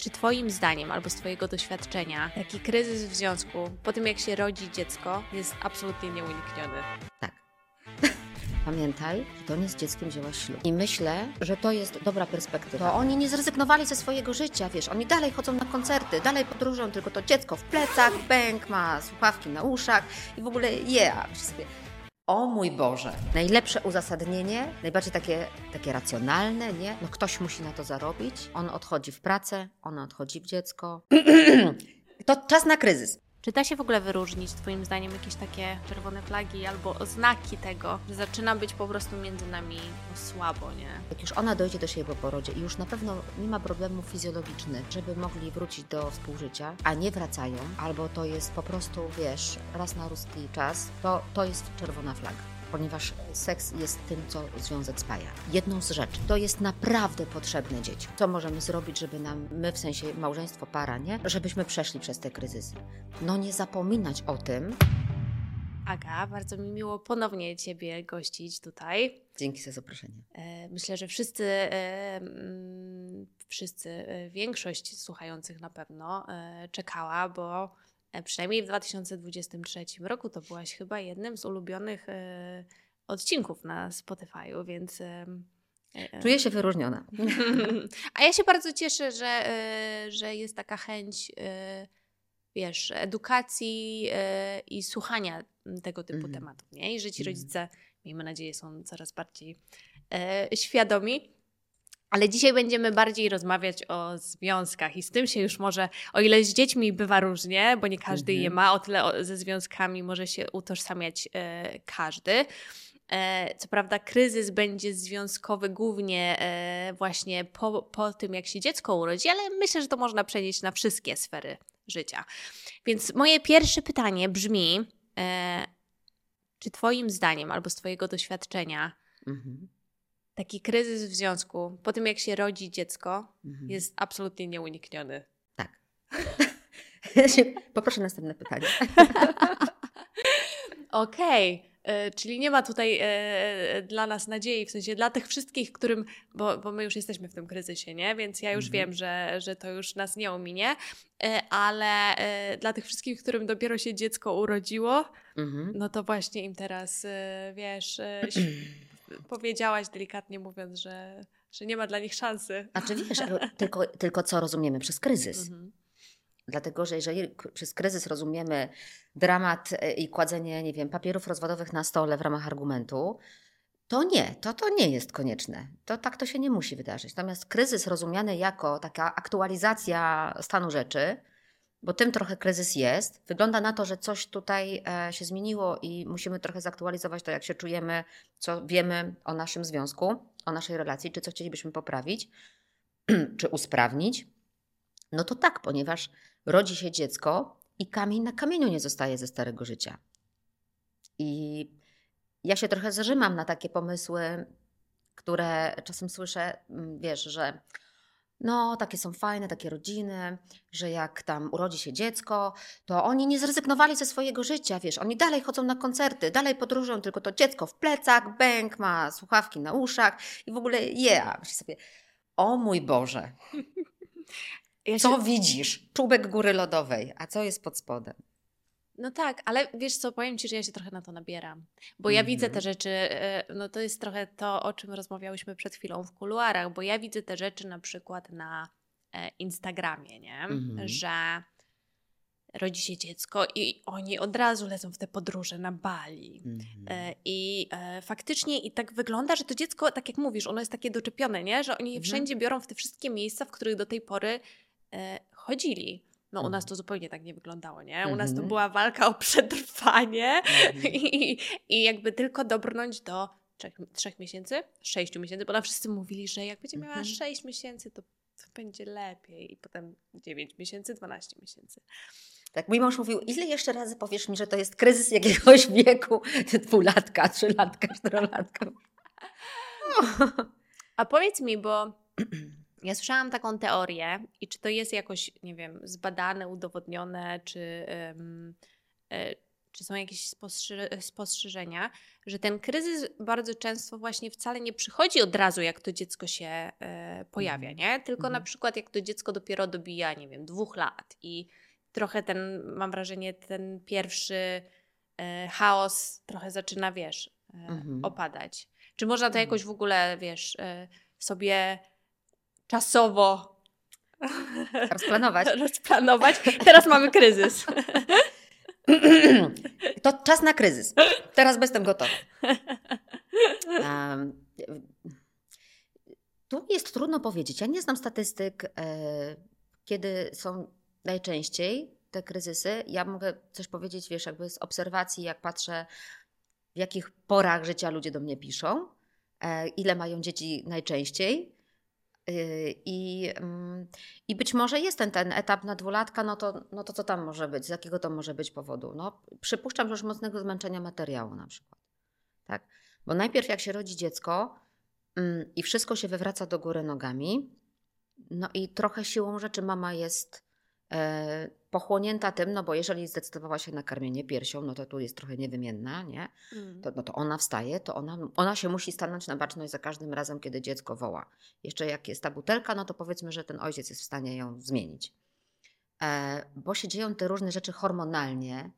Czy Twoim zdaniem albo z Twojego doświadczenia taki kryzys w związku po tym, jak się rodzi dziecko, jest absolutnie nieunikniony? Tak. Pamiętaj, że to nie z dzieckiem wzięłaś ślub. I myślę, że to jest dobra perspektywa. To oni nie zrezygnowali ze swojego życia, wiesz, oni dalej chodzą na koncerty, dalej podróżują, tylko to dziecko w plecach, bęk, ma słuchawki na uszach i w ogóle yeah, sobie. O mój Boże! Najlepsze uzasadnienie, najbardziej takie, takie racjonalne, nie? No ktoś musi na to zarobić, on odchodzi w pracę, ona odchodzi w dziecko. to czas na kryzys. Czy da się w ogóle wyróżnić, Twoim zdaniem, jakieś takie czerwone flagi albo oznaki tego, że zaczyna być po prostu między nami słabo, nie? Jak już ona dojdzie do siebie po porodzie i już na pewno nie ma problemów fizjologicznych, żeby mogli wrócić do współżycia, a nie wracają, albo to jest po prostu, wiesz, raz na ruski czas, to, to jest czerwona flaga ponieważ seks jest tym, co związek spaja. Jedną z rzeczy, to jest naprawdę potrzebne dzieciom. Co możemy zrobić, żeby nam, my w sensie małżeństwo, para, nie? Żebyśmy przeszli przez te kryzysy. No nie zapominać o tym. Aga, bardzo mi miło ponownie Ciebie gościć tutaj. Dzięki za zaproszenie. E, myślę, że wszyscy, e, wszyscy, e, większość słuchających na pewno czekała, bo przynajmniej w 2023 roku to byłaś chyba jednym z ulubionych e, odcinków na Spotify'u, więc. E, Czuję się wyróżniona. A ja się bardzo cieszę, że, że jest taka chęć, wiesz, edukacji i słuchania tego typu mm. tematów, nie? I że ci mhm. rodzice, miejmy nadzieję, są coraz bardziej świadomi. Ale dzisiaj będziemy bardziej rozmawiać o związkach i z tym się już może, o ile z dziećmi bywa różnie, bo nie każdy mhm. je ma, o tyle ze związkami może się utożsamiać e, każdy. E, co prawda, kryzys będzie związkowy głównie e, właśnie po, po tym, jak się dziecko urodzi, ale myślę, że to można przenieść na wszystkie sfery życia. Więc moje pierwsze pytanie brzmi: e, czy Twoim zdaniem albo z Twojego doświadczenia, mhm taki kryzys w związku po tym, jak się rodzi dziecko, mhm. jest absolutnie nieunikniony. Tak. Poproszę następne pytanie. Okej. Okay. E, czyli nie ma tutaj e, dla nas nadziei, w sensie dla tych wszystkich, którym, bo, bo my już jesteśmy w tym kryzysie, nie? Więc ja już mhm. wiem, że, że to już nas nie ominie, e, ale dla tych wszystkich, którym dopiero się dziecko urodziło, mhm. no to właśnie im teraz, wiesz, powiedziałaś delikatnie mówiąc, że, że nie ma dla nich szansy. Znaczy wiesz, tylko, tylko co rozumiemy przez kryzys. Mhm. Dlatego, że jeżeli przez kryzys rozumiemy dramat e, i kładzenie, nie wiem, papierów rozwodowych na stole w ramach argumentu, to nie, to, to nie jest konieczne. To tak to się nie musi wydarzyć. Natomiast kryzys rozumiany jako taka aktualizacja stanu rzeczy, bo tym trochę kryzys jest. Wygląda na to, że coś tutaj e, się zmieniło i musimy trochę zaktualizować to, jak się czujemy, co wiemy o naszym związku, o naszej relacji, czy co chcielibyśmy poprawić, czy usprawnić. No to tak, ponieważ rodzi się dziecko i kamień na kamieniu nie zostaje ze starego życia. I ja się trochę zarzymam na takie pomysły, które czasem słyszę, wiesz, że no, takie są fajne, takie rodziny, że jak tam urodzi się dziecko, to oni nie zrezygnowali ze swojego życia, wiesz, oni dalej chodzą na koncerty, dalej podróżują, tylko to dziecko w plecach, bęk, ma słuchawki na uszach i w ogóle yeah. Myślę sobie, o mój Boże, ja się... co widzisz? Czubek góry lodowej, a co jest pod spodem? No tak, ale wiesz co, powiem Ci, że ja się trochę na to nabieram. Bo ja widzę te mhm. rzeczy, e, no to jest trochę to, o czym rozmawiałyśmy przed chwilą w kuluarach, bo ja widzę te rzeczy na przykład na e, Instagramie, nie? Mhm. Że rodzi się dziecko i oni od razu lecą w te podróże na Bali. Mhm. E, I faktycznie i tak wygląda, że to dziecko, tak jak mówisz, ono jest takie doczepione, nie? Że oni je wszędzie biorą w te wszystkie miejsca, w których do tej pory chodzili. No u nas mhm. to zupełnie tak nie wyglądało, nie? U nas to mhm. była walka o przetrwanie mhm. i, i jakby tylko dobrnąć do trzech, trzech miesięcy, sześciu miesięcy, bo nam wszyscy mówili, że jak będzie miała sześć miesięcy, to, będzie lepiej. I potem dziewięć miesięcy, dwanaście miesięcy. Tak, mój mąż mówił, ile jeszcze razy powiesz mi, że to jest kryzys jakiegoś wieku, dwulatka, trzylatka, czterolatka. A powiedz mi, bo ja słyszałam taką teorię i czy to jest jakoś, nie wiem, zbadane, udowodnione, czy, um, czy są jakieś spostrze spostrzeżenia, że ten kryzys bardzo często właśnie wcale nie przychodzi od razu, jak to dziecko się e, pojawia, mhm. nie? Tylko mm. na przykład jak to dziecko dopiero dobija, nie wiem, dwóch lat i trochę ten, mam wrażenie, ten pierwszy e, chaos trochę zaczyna, wiesz, e, mm. opadać. Czy można to mhm. jakoś w ogóle, wiesz, e, sobie czasowo rozplanować? rozplanować. Teraz mamy kryzys. To czas na kryzys. Teraz jestem gotowa. Um, tu jest trudno powiedzieć. Ja nie znam statystyk, e, kiedy są najczęściej te kryzysy. Ja mogę coś powiedzieć, wiesz, jakby z obserwacji, jak patrzę, w jakich porach życia ludzie do mnie piszą, e, ile mają dzieci najczęściej. Y, I, mm, I być może jest ten, ten etap na dwulatka, no to, no to co tam może być? Z jakiego to może być powodu? No, przypuszczam, że już mocnego zmęczenia materiału na przykład. Tak? Bo najpierw jak się rodzi dziecko mm, i wszystko się wywraca do góry nogami, no i trochę siłą rzeczy mama jest pochłonięta tym, no bo jeżeli zdecydowała się na karmienie piersią, no to tu jest trochę niewymienna, nie? Mm. To, no to ona wstaje, to ona, ona się musi stanąć na baczność za każdym razem, kiedy dziecko woła. Jeszcze jak jest ta butelka, no to powiedzmy, że ten ojciec jest w stanie ją zmienić. E, bo się dzieją te różne rzeczy hormonalnie,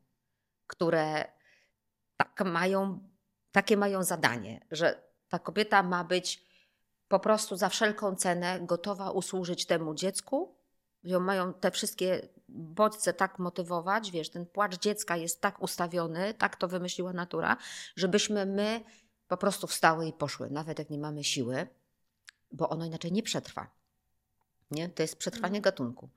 które tak mają, takie mają zadanie, że ta kobieta ma być po prostu za wszelką cenę gotowa usłużyć temu dziecku, ją mają te wszystkie bodźce tak motywować, wiesz, ten płacz dziecka jest tak ustawiony, tak to wymyśliła natura, żebyśmy my po prostu wstały i poszły, nawet jak nie mamy siły, bo ono inaczej nie przetrwa. Nie? To jest przetrwanie mhm. gatunku.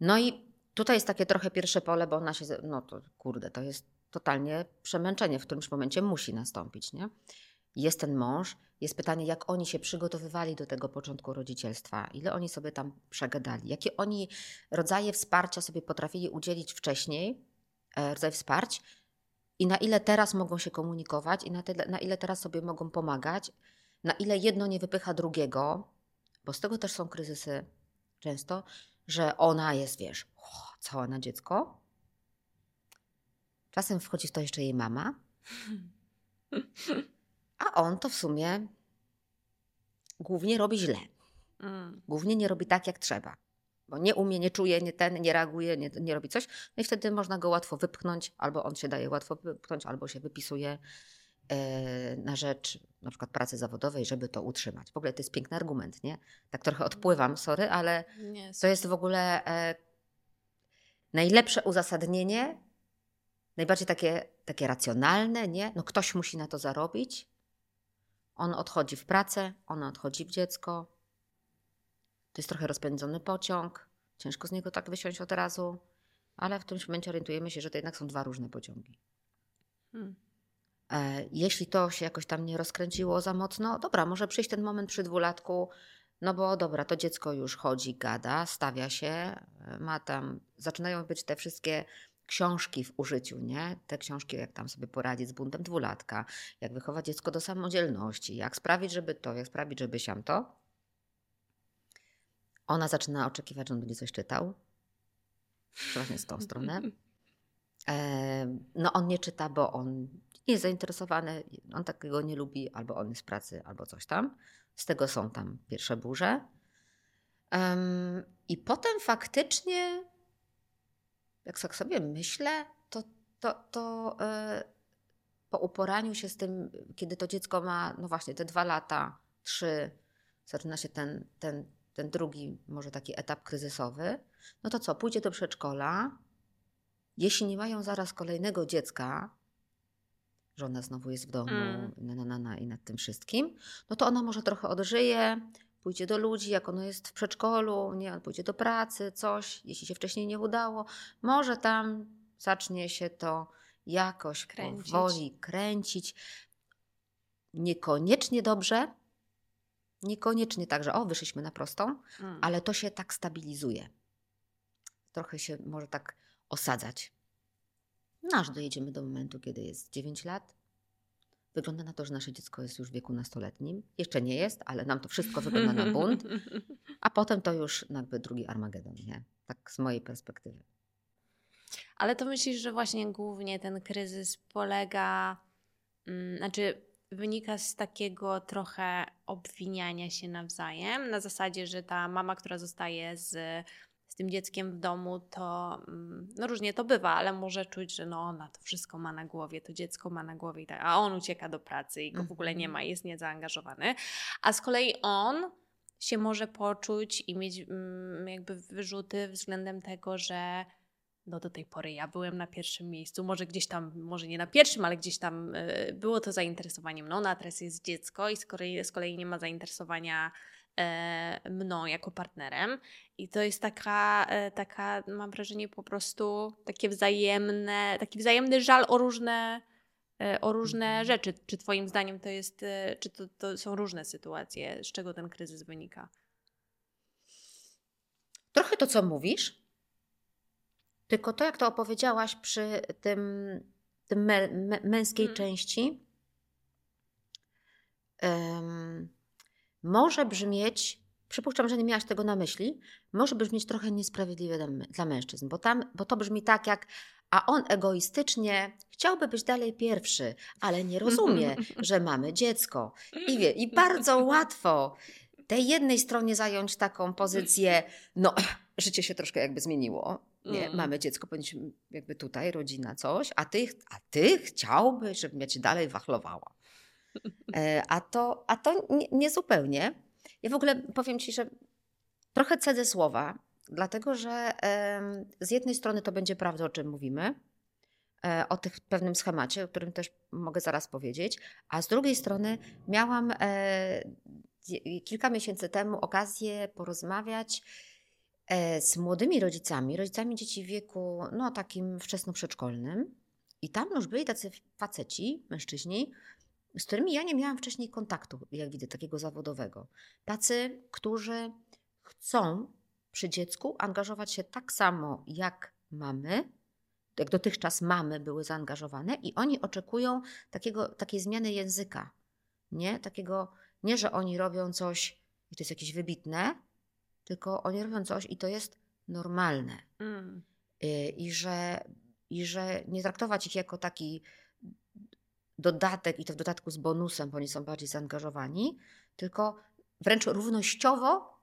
No i tutaj jest takie trochę pierwsze pole, bo ona się, no to kurde, to jest totalnie przemęczenie, w którymś momencie musi nastąpić, nie? Jest ten mąż. Jest pytanie, jak oni się przygotowywali do tego początku rodzicielstwa, ile oni sobie tam przegadali, jakie oni rodzaje wsparcia sobie potrafili udzielić wcześniej, e, rodzaj wsparć, i na ile teraz mogą się komunikować, i na, na ile teraz sobie mogą pomagać, na ile jedno nie wypycha drugiego, bo z tego też są kryzysy często, że ona jest, wiesz, cała na dziecko. Czasem wchodzi w to jeszcze jej mama. A on to w sumie głównie robi źle. Mm. Głównie nie robi tak, jak trzeba. Bo nie umie, nie czuje, nie ten, nie reaguje, nie, nie robi coś. No i wtedy można go łatwo wypchnąć, albo on się daje łatwo wypchnąć, albo się wypisuje e, na rzecz na przykład pracy zawodowej, żeby to utrzymać. W ogóle to jest piękny argument, nie? Tak trochę odpływam, sorry, ale to jest w ogóle e, najlepsze uzasadnienie, najbardziej takie, takie racjonalne, nie? No ktoś musi na to zarobić, on odchodzi w pracę, ona odchodzi w dziecko. To jest trochę rozpędzony pociąg. Ciężko z niego tak wysiąść od razu, ale w którymś momencie orientujemy się, że to jednak są dwa różne pociągi. Hmm. E, jeśli to się jakoś tam nie rozkręciło za mocno, dobra, może przyjść ten moment przy dwulatku, no bo dobra, to dziecko już chodzi, gada, stawia się, e, ma tam, zaczynają być te wszystkie książki w użyciu, nie? Te książki, jak tam sobie poradzić z buntem dwulatka, jak wychować dziecko do samodzielności, jak sprawić, żeby to, jak sprawić, żeby siam to. Ona zaczyna oczekiwać, że on będzie coś czytał. Przeważnie z tą stronę. E, no on nie czyta, bo on nie jest zainteresowany, on takiego nie lubi, albo on jest z pracy, albo coś tam. Z tego są tam pierwsze burze. Um, I potem faktycznie jak tak sobie myślę, to, to, to yy, po uporaniu się z tym, kiedy to dziecko ma, no właśnie, te dwa lata, trzy, zaczyna się ten, ten, ten drugi, może taki etap kryzysowy, no to co, pójdzie do przedszkola. Jeśli nie mają zaraz kolejnego dziecka, żona znowu jest w domu mm. na, na, na, na, i nad tym wszystkim, no to ona może trochę odżyje, pójdzie do ludzi, jak ono jest w przedszkolu, nie, on pójdzie do pracy, coś, jeśli się wcześniej nie udało, może tam zacznie się to jakoś kręcić. powoli kręcić. Niekoniecznie dobrze, niekoniecznie tak, że o, wyszliśmy na prostą, mm. ale to się tak stabilizuje. Trochę się może tak osadzać. No aż dojedziemy do momentu, kiedy jest 9 lat, Wygląda na to, że nasze dziecko jest już w wieku nastoletnim. Jeszcze nie jest, ale nam to wszystko wygląda na bunt. A potem to już jakby drugi Armagedon, nie? Tak z mojej perspektywy. Ale to myślisz, że właśnie głównie ten kryzys polega, mm, znaczy wynika z takiego trochę obwiniania się nawzajem, na zasadzie, że ta mama, która zostaje z, z tym dzieckiem w domu, to mm, no różnie to bywa, ale może czuć, że no ona to wszystko ma na głowie, to dziecko ma na głowie i tak, a on ucieka do pracy i go w ogóle nie mhm. ma, jest niezaangażowany. A z kolei on się może poczuć i mieć mm, jakby wyrzuty względem tego, że no do tej pory ja byłem na pierwszym miejscu, może gdzieś tam, może nie na pierwszym, ale gdzieś tam y, było to zainteresowanie mną, no a teraz jest dziecko i z kolei, z kolei nie ma zainteresowania e, mną jako partnerem i to jest taka, e, taka, mam wrażenie po prostu takie wzajemne, taki wzajemny żal o różne e, o różne mhm. rzeczy. Czy Twoim zdaniem to jest, czy to, to są różne sytuacje, z czego ten kryzys wynika? Trochę to, co mówisz, tylko to, jak to opowiedziałaś przy tym, tym me, męskiej hmm. części, um, może brzmieć, przypuszczam, że nie miałaś tego na myśli, może brzmieć trochę niesprawiedliwe dla, dla mężczyzn, bo, tam, bo to brzmi tak jak a on egoistycznie chciałby być dalej pierwszy, ale nie rozumie, że mamy dziecko. I wie, i bardzo łatwo tej jednej stronie zająć taką pozycję, no życie się troszkę jakby zmieniło. Nie, mm. mamy dziecko, powinniśmy jakby tutaj, rodzina, coś, a ty, a ty chciałbyś, żebym ja cię dalej wachlowała. E, a to, a to nie, nie, zupełnie. Ja w ogóle powiem ci, że trochę cedzę słowa, dlatego że z jednej strony to będzie prawda, o czym mówimy, e, o tych pewnym schemacie, o którym też mogę zaraz powiedzieć, a z drugiej strony miałam e, kilka miesięcy temu okazję porozmawiać z młodymi rodzicami, rodzicami dzieci w wieku no, takim wczesno-przedszkolnym. I tam już byli tacy faceci, mężczyźni, z którymi ja nie miałam wcześniej kontaktu, jak widzę, takiego zawodowego. Tacy, którzy chcą przy dziecku angażować się tak samo jak mamy, jak dotychczas mamy były zaangażowane i oni oczekują takiego, takiej zmiany języka. Nie? Takiego, nie, że oni robią coś i to jest jakieś wybitne, tylko oni robią coś i to jest normalne. Mm. Y, I, że, I że nie traktować ich jako taki dodatek i to w dodatku z bonusem, bo oni są bardziej zaangażowani, tylko wręcz równościowo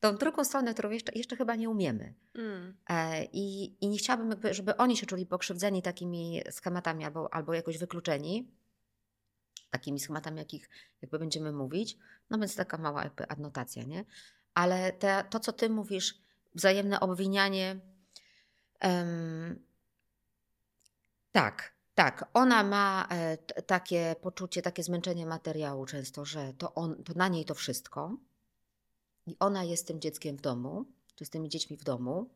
tą drugą stronę, którą jeszcze, jeszcze chyba nie umiemy. Mm. E, I, I nie chciałabym, żeby oni się czuli pokrzywdzeni takimi schematami albo, albo jakoś wykluczeni, takimi schematami, jakich jakby będziemy mówić. No więc taka mała jakby adnotacja, nie? ale te, to, co ty mówisz, wzajemne obwinianie, um, tak, tak, ona ma e, takie poczucie, takie zmęczenie materiału często, że to, on, to na niej to wszystko. I ona jest tym dzieckiem w domu, czy z tymi dziećmi w domu.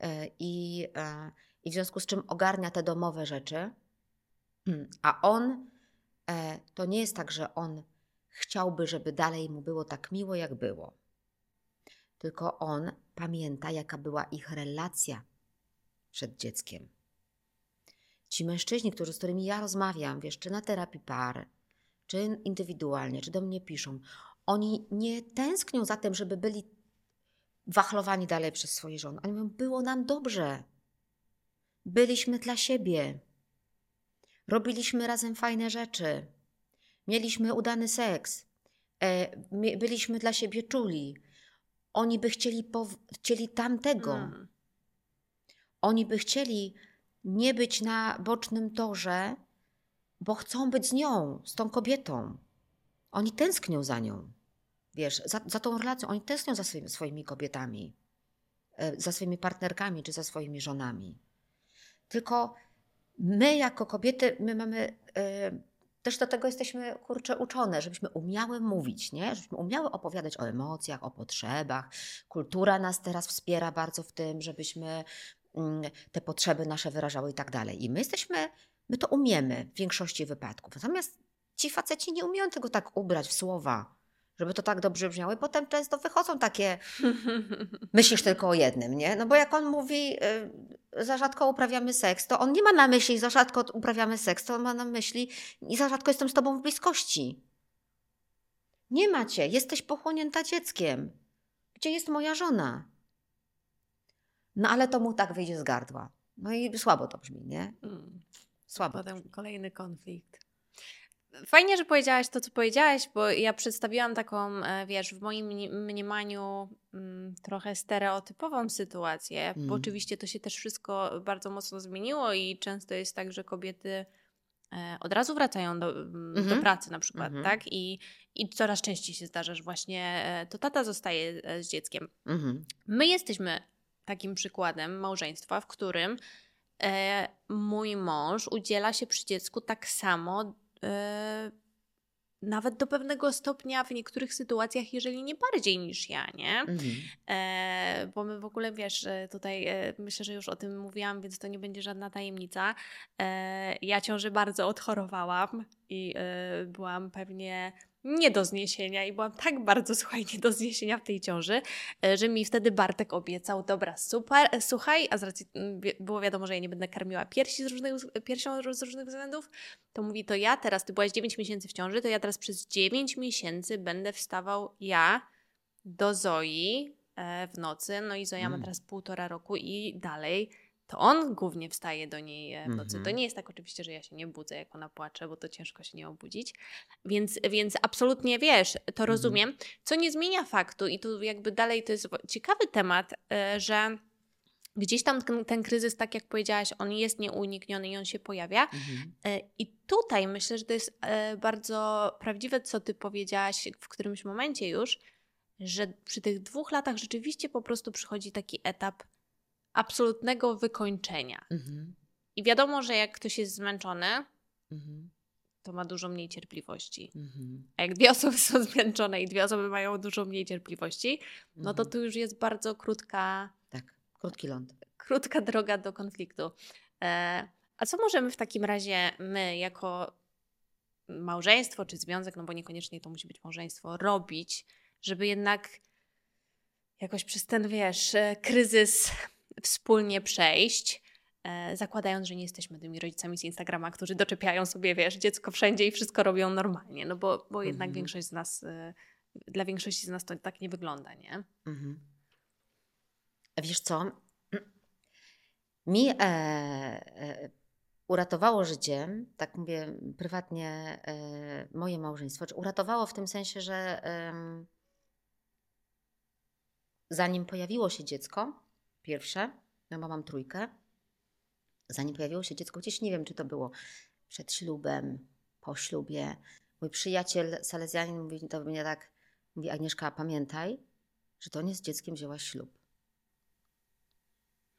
E, i, e, i w związku z czym ogarnia te domowe rzeczy, a on, to nie jest tak, że on chciałby, żeby dalej mu było tak miło, jak było. Tylko on pamięta, jaka była ich relacja przed dzieckiem. Ci mężczyźni, którzy, z którymi ja rozmawiam, wiesz, czy na terapii par, czy indywidualnie, czy do mnie piszą, oni nie tęsknią za tym, żeby byli wachlowani dalej przez swoje żony. Oni mówią, było nam dobrze. Byliśmy dla siebie. Robiliśmy razem fajne rzeczy. Mieliśmy udany seks. E, byliśmy dla siebie czuli. Oni by chcieli, chcieli tamtego. Mm. Oni by chcieli nie być na bocznym torze, bo chcą być z nią, z tą kobietą. Oni tęsknią za nią. Wiesz, za, za tą relacją. Oni tęsknią za swoimi, swoimi kobietami, e, za swoimi partnerkami czy za swoimi żonami. Tylko my, jako kobiety, my mamy. Yy, też do tego jesteśmy, kurczę, uczone, żebyśmy umiały mówić, nie? Żebyśmy umiały opowiadać o emocjach, o potrzebach. Kultura nas teraz wspiera bardzo w tym, żebyśmy te potrzeby nasze wyrażały i tak dalej. I my jesteśmy, my to umiemy w większości wypadków. Natomiast ci faceci nie umieją tego tak ubrać w słowa żeby to tak dobrze brzmiało. I potem często wychodzą takie, myślisz tylko o jednym, nie? No bo jak on mówi, y, za rzadko uprawiamy seks, to on nie ma na myśli, za rzadko uprawiamy seks, to on ma na myśli, i za rzadko jestem z tobą w bliskości. Nie macie, jesteś pochłonięta dzieckiem. Gdzie jest moja żona? No ale to mu tak wyjdzie z gardła. No i słabo to brzmi, nie? Mm. Słabo. Potem kolejny konflikt. Fajnie, że powiedziałaś to, co powiedziałaś, bo ja przedstawiłam taką, e, wiesz, w moim mniemaniu mm, trochę stereotypową sytuację, mm. bo mhm. oczywiście to się też wszystko bardzo mocno zmieniło i często jest tak, że kobiety e, od razu wracają do, mm, do mhm. pracy na przykład, -hmm. tak? I, I coraz częściej się zdarza, że właśnie e, to tata zostaje z dzieckiem. -hmm. My jesteśmy takim przykładem małżeństwa, w którym e, mój mąż udziela się przy dziecku tak samo E, nawet do pewnego stopnia w niektórych sytuacjach, jeżeli nie bardziej niż ja, nie? Mhm. E, bo my w ogóle, wiesz, tutaj e, myślę, że już o tym mówiłam, więc to nie będzie żadna tajemnica. E, ja ciąży bardzo odchorowałam i e, byłam pewnie nie do zniesienia i byłam tak bardzo, słuchaj, nie do zniesienia w tej ciąży, e, że mi wtedy Bartek obiecał, dobra, super, e, słuchaj, a z racji było wiadomo, że ja nie będę karmiła piersi z różnych, piersią z różnych względów, to mówi, to ja teraz, ty byłaś 9 miesięcy w ciąży, to ja teraz przez 9 miesięcy będę wstawał ja do Zoi e, w nocy, no i Zoja mm. ma teraz półtora roku i dalej to on głównie wstaje do niej e, w nocy. To mhm. nie jest tak oczywiście, że ja się nie budzę, jak ona płacze, bo to ciężko się nie obudzić. Więc, więc absolutnie wiesz, to -hmm. rozumiem, co nie zmienia faktu i tu jakby dalej to jest ciekawy temat, e, że gdzieś tam ten, ten kryzys, tak jak powiedziałaś, on jest nieunikniony i on się pojawia. Mm -hmm. I tutaj myślę, że to jest bardzo prawdziwe, co ty powiedziałaś w którymś momencie już, że przy tych dwóch latach rzeczywiście po prostu przychodzi taki etap absolutnego wykończenia. Mhm. I wiadomo, że jak ktoś jest zmęczony, mhm. to ma dużo mniej cierpliwości. Mhm. A jak dwie osoby są zmęczone i dwie osoby mają dużo mniej cierpliwości, no to tu już jest bardzo krótka. Tak, krótki ląd. Krótka droga do konfliktu. E, a co możemy w takim razie my, jako małżeństwo czy związek, no bo niekoniecznie to musi być małżeństwo, robić, żeby jednak jakoś przez ten, wiesz, e, kryzys wspólnie przejść, e, zakładając, że nie jesteśmy tymi rodzicami z Instagrama, którzy doczepiają sobie, wiesz, dziecko wszędzie i wszystko robią normalnie, no bo, bo jednak mhm. większość z nas, e, dla większości z nas to tak nie wygląda, nie? Mhm. Wiesz co? Mi e, e, uratowało życie, tak mówię prywatnie, e, moje małżeństwo. Czy uratowało w tym sensie, że zanim pojawiło się dziecko, pierwsze, no bo mam trójkę. Zanim pojawiło się dziecko, gdzieś nie wiem, czy to było przed ślubem, po ślubie. Mój przyjaciel salezjanin mówi do mnie tak, mówi Agnieszka, pamiętaj, że to nie z dzieckiem wzięłaś ślub.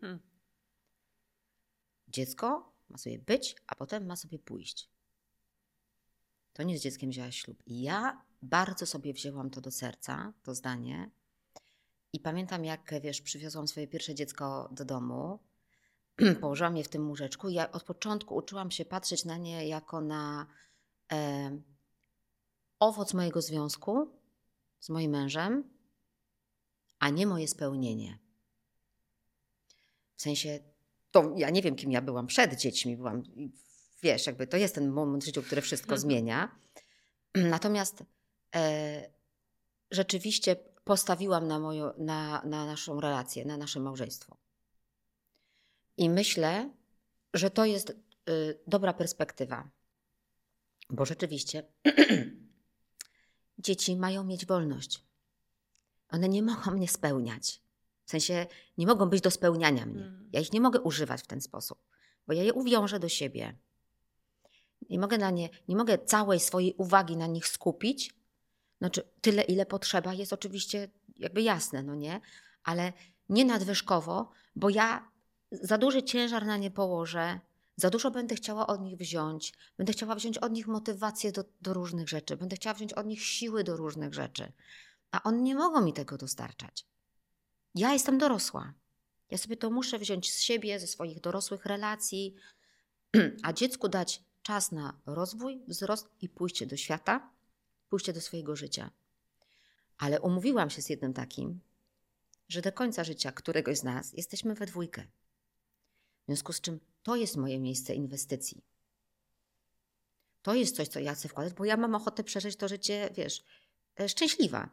Hmm. Dziecko ma sobie być, a potem ma sobie pójść. To nie z dzieckiem wzięłaś ślub. I ja bardzo sobie wzięłam to do serca, to zdanie, i pamiętam, jak wiesz, przywiozłam swoje pierwsze dziecko do domu, położyłam je w tym łóżeczku. Ja od początku uczyłam się patrzeć na nie jako na e, owoc mojego związku z moim mężem, a nie moje spełnienie. W sensie, to ja nie wiem, kim ja byłam przed dziećmi, byłam, wiesz, jakby to jest ten moment w życiu, który wszystko mhm. zmienia. Natomiast e, rzeczywiście postawiłam na, moją, na, na naszą relację, na nasze małżeństwo. I myślę, że to jest y, dobra perspektywa, bo rzeczywiście dzieci mają mieć wolność. One nie mogą mnie spełniać. W sensie nie mogą być do spełniania mnie. Mm. Ja ich nie mogę używać w ten sposób, bo ja je uwiążę do siebie. Nie mogę, na nie, nie mogę całej swojej uwagi na nich skupić, znaczy, tyle, ile potrzeba, jest oczywiście jakby jasne, no nie? Ale nie nadwyżkowo, bo ja za duży ciężar na nie położę, za dużo będę chciała od nich wziąć, będę chciała wziąć od nich motywację do, do różnych rzeczy, będę chciała wziąć od nich siły do różnych rzeczy, a oni nie mogą mi tego dostarczać. Ja jestem dorosła. Ja sobie to muszę wziąć z siebie, ze swoich dorosłych relacji, a dziecku dać czas na rozwój, wzrost i pójście do świata, pójście do swojego życia. Ale umówiłam się z jednym takim, że do końca życia któregoś z nas jesteśmy we dwójkę. W związku z czym to jest moje miejsce inwestycji. To jest coś, co ja chcę wkładać, bo ja mam ochotę przeżyć to życie, wiesz, e, szczęśliwa.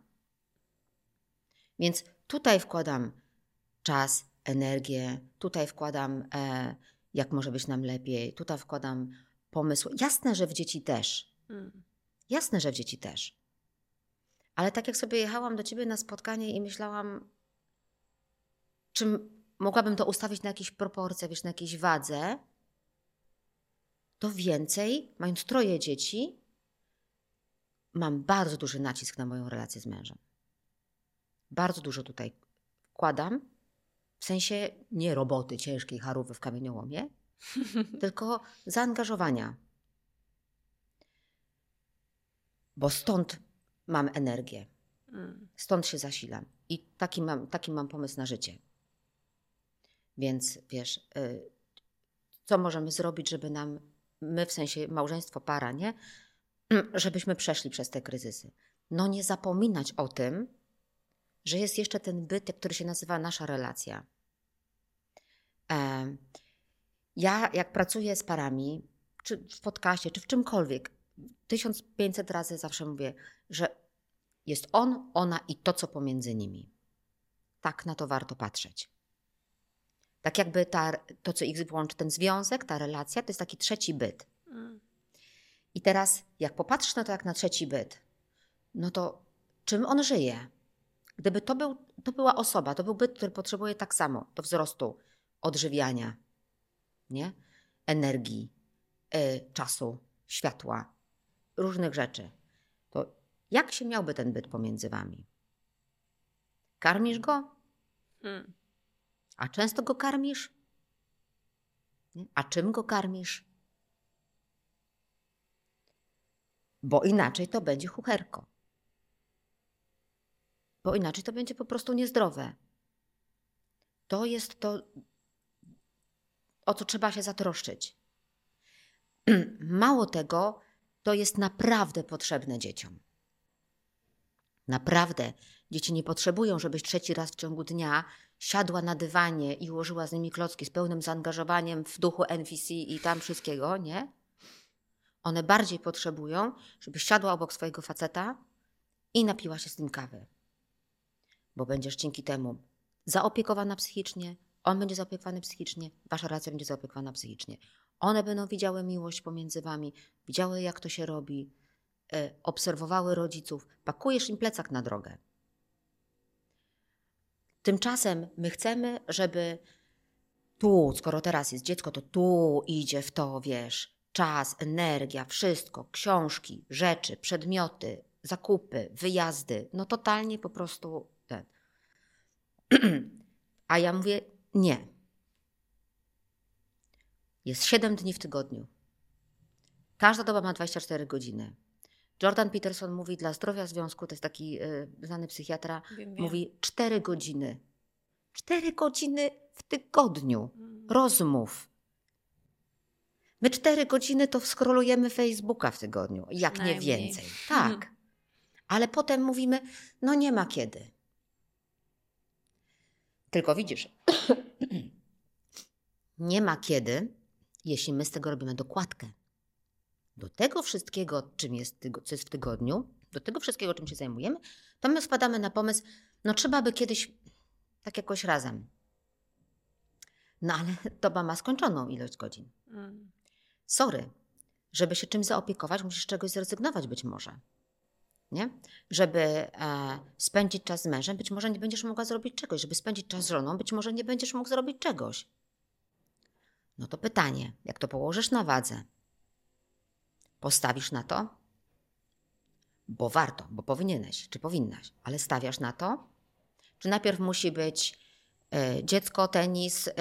Więc tutaj wkładam czas, energię, tutaj wkładam, e, jak może być nam lepiej, tutaj wkładam pomysł. Jasne, że w dzieci też. Mm. Jasne, że w dzieci też. Ale tak jak sobie jechałam do ciebie na spotkanie i myślałam, czym mogłabym to ustawić na jakieś proporcje, wiesz, na jakiejś wadze, to więcej, mając troje dzieci, mam bardzo duży nacisk na moją relację z mężem. Bardzo dużo tutaj wkładam, w sensie nie roboty ciężkiej, charówy w kamieniołomie, tylko zaangażowania. Bo stąd mam energię. Mm. Stąd się zasilam. I taki mam, taki mam pomysł na życie. Więc wiesz, y, co możemy zrobić, żeby nam, my w sensie małżeństwo, para, nie? Żebyśmy przeszli przez te kryzysy. No nie zapominać o tym, że jest jeszcze ten byt, który się nazywa nasza relacja. Ja, jak pracuję z parami, czy w podcaście, czy w czymkolwiek, 1500 razy zawsze mówię, że jest on, ona i to, co pomiędzy nimi. Tak na to warto patrzeć. Tak jakby ta, to, co ich łączy, ten związek, ta relacja, to jest taki trzeci byt. Mm. I teraz, jak popatrzysz na to jak na trzeci byt, no to czym on żyje? Gdyby to, był, to była osoba, to był byt, który potrzebuje tak samo do wzrostu, odżywiania, nie? energii, y, czasu, światła, różnych rzeczy, to jak się miałby ten byt pomiędzy wami? Karmisz go? Hmm. A często go karmisz? Nie? A czym go karmisz? Bo inaczej to będzie chucherko. Bo inaczej to będzie po prostu niezdrowe. To jest to, o co trzeba się zatroszczyć. Mało tego, to jest naprawdę potrzebne dzieciom. Naprawdę. Dzieci nie potrzebują, żebyś trzeci raz w ciągu dnia siadła na dywanie i ułożyła z nimi klocki z pełnym zaangażowaniem w duchu NVC i tam wszystkiego, nie? One bardziej potrzebują, żebyś siadła obok swojego faceta i napiła się z nim kawy. Bo będziesz dzięki temu zaopiekowana psychicznie, on będzie zaopiekowany psychicznie, wasza relacja będzie zaopiekowana psychicznie. One będą widziały miłość pomiędzy wami, widziały jak to się robi, e, obserwowały rodziców. Pakujesz im plecak na drogę. Tymczasem my chcemy, żeby tu, skoro teraz jest dziecko, to tu idzie w to, wiesz, czas, energia, wszystko, książki, rzeczy, przedmioty, zakupy, wyjazdy. No totalnie po prostu ten. A ja mówię, nie. Jest 7 dni w tygodniu. Każda doba ma 24 godziny. Jordan Peterson mówi dla zdrowia związku, to jest taki y, znany psychiatra, wiem, wiem. mówi 4 godziny. 4 godziny w tygodniu mm. rozmów. My 4 godziny to skrolujemy Facebooka w tygodniu, jak nie więcej. Tak. Ale potem mówimy, no nie ma kiedy. Tylko widzisz, nie ma kiedy, jeśli my z tego robimy dokładkę. Do tego wszystkiego, czym jest, co jest w tygodniu, do tego wszystkiego, czym się zajmujemy, to my spadamy na pomysł, no trzeba by kiedyś tak jakoś razem. No ale doba ma skończoną ilość godzin. Mm. Sorry, żeby się czymś zaopiekować, musisz czegoś zrezygnować być może nie? Żeby e, spędzić czas z mężem, być może nie będziesz mogła zrobić czegoś. Żeby spędzić czas z żoną, być może nie będziesz mógł zrobić czegoś. No to pytanie, jak to położysz na wadze? Postawisz na to? Bo warto, bo powinieneś, czy powinnaś, ale stawiasz na to? Czy najpierw musi być E, dziecko, tenis, e,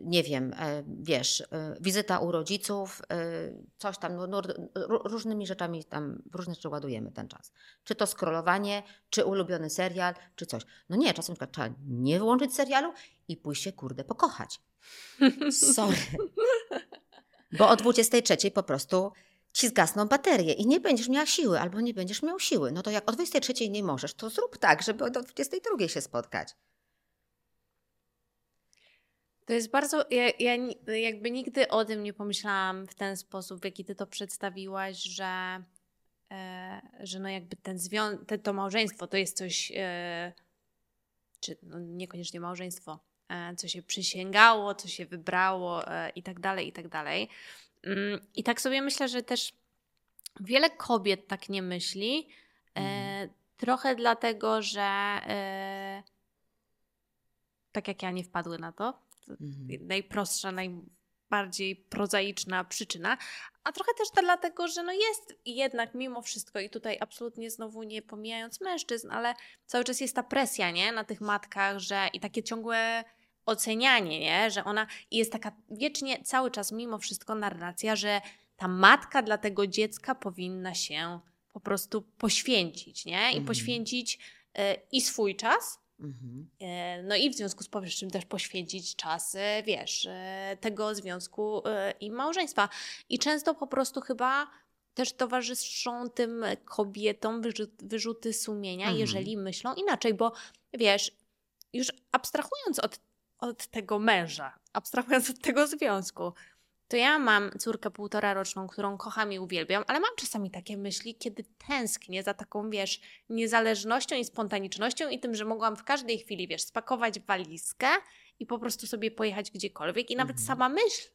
nie wiem, e, wiesz, wizyta u rodziców, coś tam, no, no różnymi rzeczami tam, różne rzeczy ładujemy ten czas. Czy to scrollowanie, czy ulubiony serial, czy coś. No nie, czasem trzeba nie wyłączyć serialu i pójść się, kurde, pokochać. Sorry. Bo o 23 po prostu ci zgasną baterie i nie będziesz miała siły, albo nie będziesz miał siły. No to jak o 23 nie możesz, to zrób tak, żeby o 22 się spotkać. To jest bardzo. Ja, ja, jakby nigdy o tym nie pomyślałam w ten sposób, w jaki ty to przedstawiłaś, że, e, że no jakby ten zwią- te, to małżeństwo to jest coś, e, czy no niekoniecznie małżeństwo, co się przysięgało, co się wybrało e, i tak dalej, i tak dalej. Mm, I tak sobie myślę, że też wiele kobiet tak nie myśli, mhm. trochę dlatego, że tak jak ja nie wpadły na to, mhm. najprostsza, najbardziej prozaiczna przyczyna, a trochę też dlatego, że no jest jednak mimo wszystko i tutaj absolutnie znowu nie pomijając mężczyzn, ale cały czas jest ta presja, nie, na tych matkach, że i takie ciągłe ocenianie, nie, że ona i jest taka wiecznie cały czas mimo wszystko narracja, że ta matka dla tego dziecka powinna się po prostu poświęcić, nie, i mhm. poświęcić y, i swój czas, Mhm. E, no i w związku z powyższym też poświęcić czas, e, wiesz, e, tego związku i małżeństwa. I często po prostu chyba też towarzyszą tym kobietom wyrzuty sumienia, mhm. jeżeli myślą inaczej, bo wiesz, już abstrahując od, od tego męża, abstrahując od tego związku, to ja mam córkę półtora roczną, którą kocham i uwielbiam, ale mam czasami takie myśli, kiedy tęsknię za taką, wiesz, niezależnością i spontanicznością i tym, że mogłam w każdej chwili, wiesz, spakować walizkę i po prostu sobie pojechać gdziekolwiek i nawet mhm. sama myśl,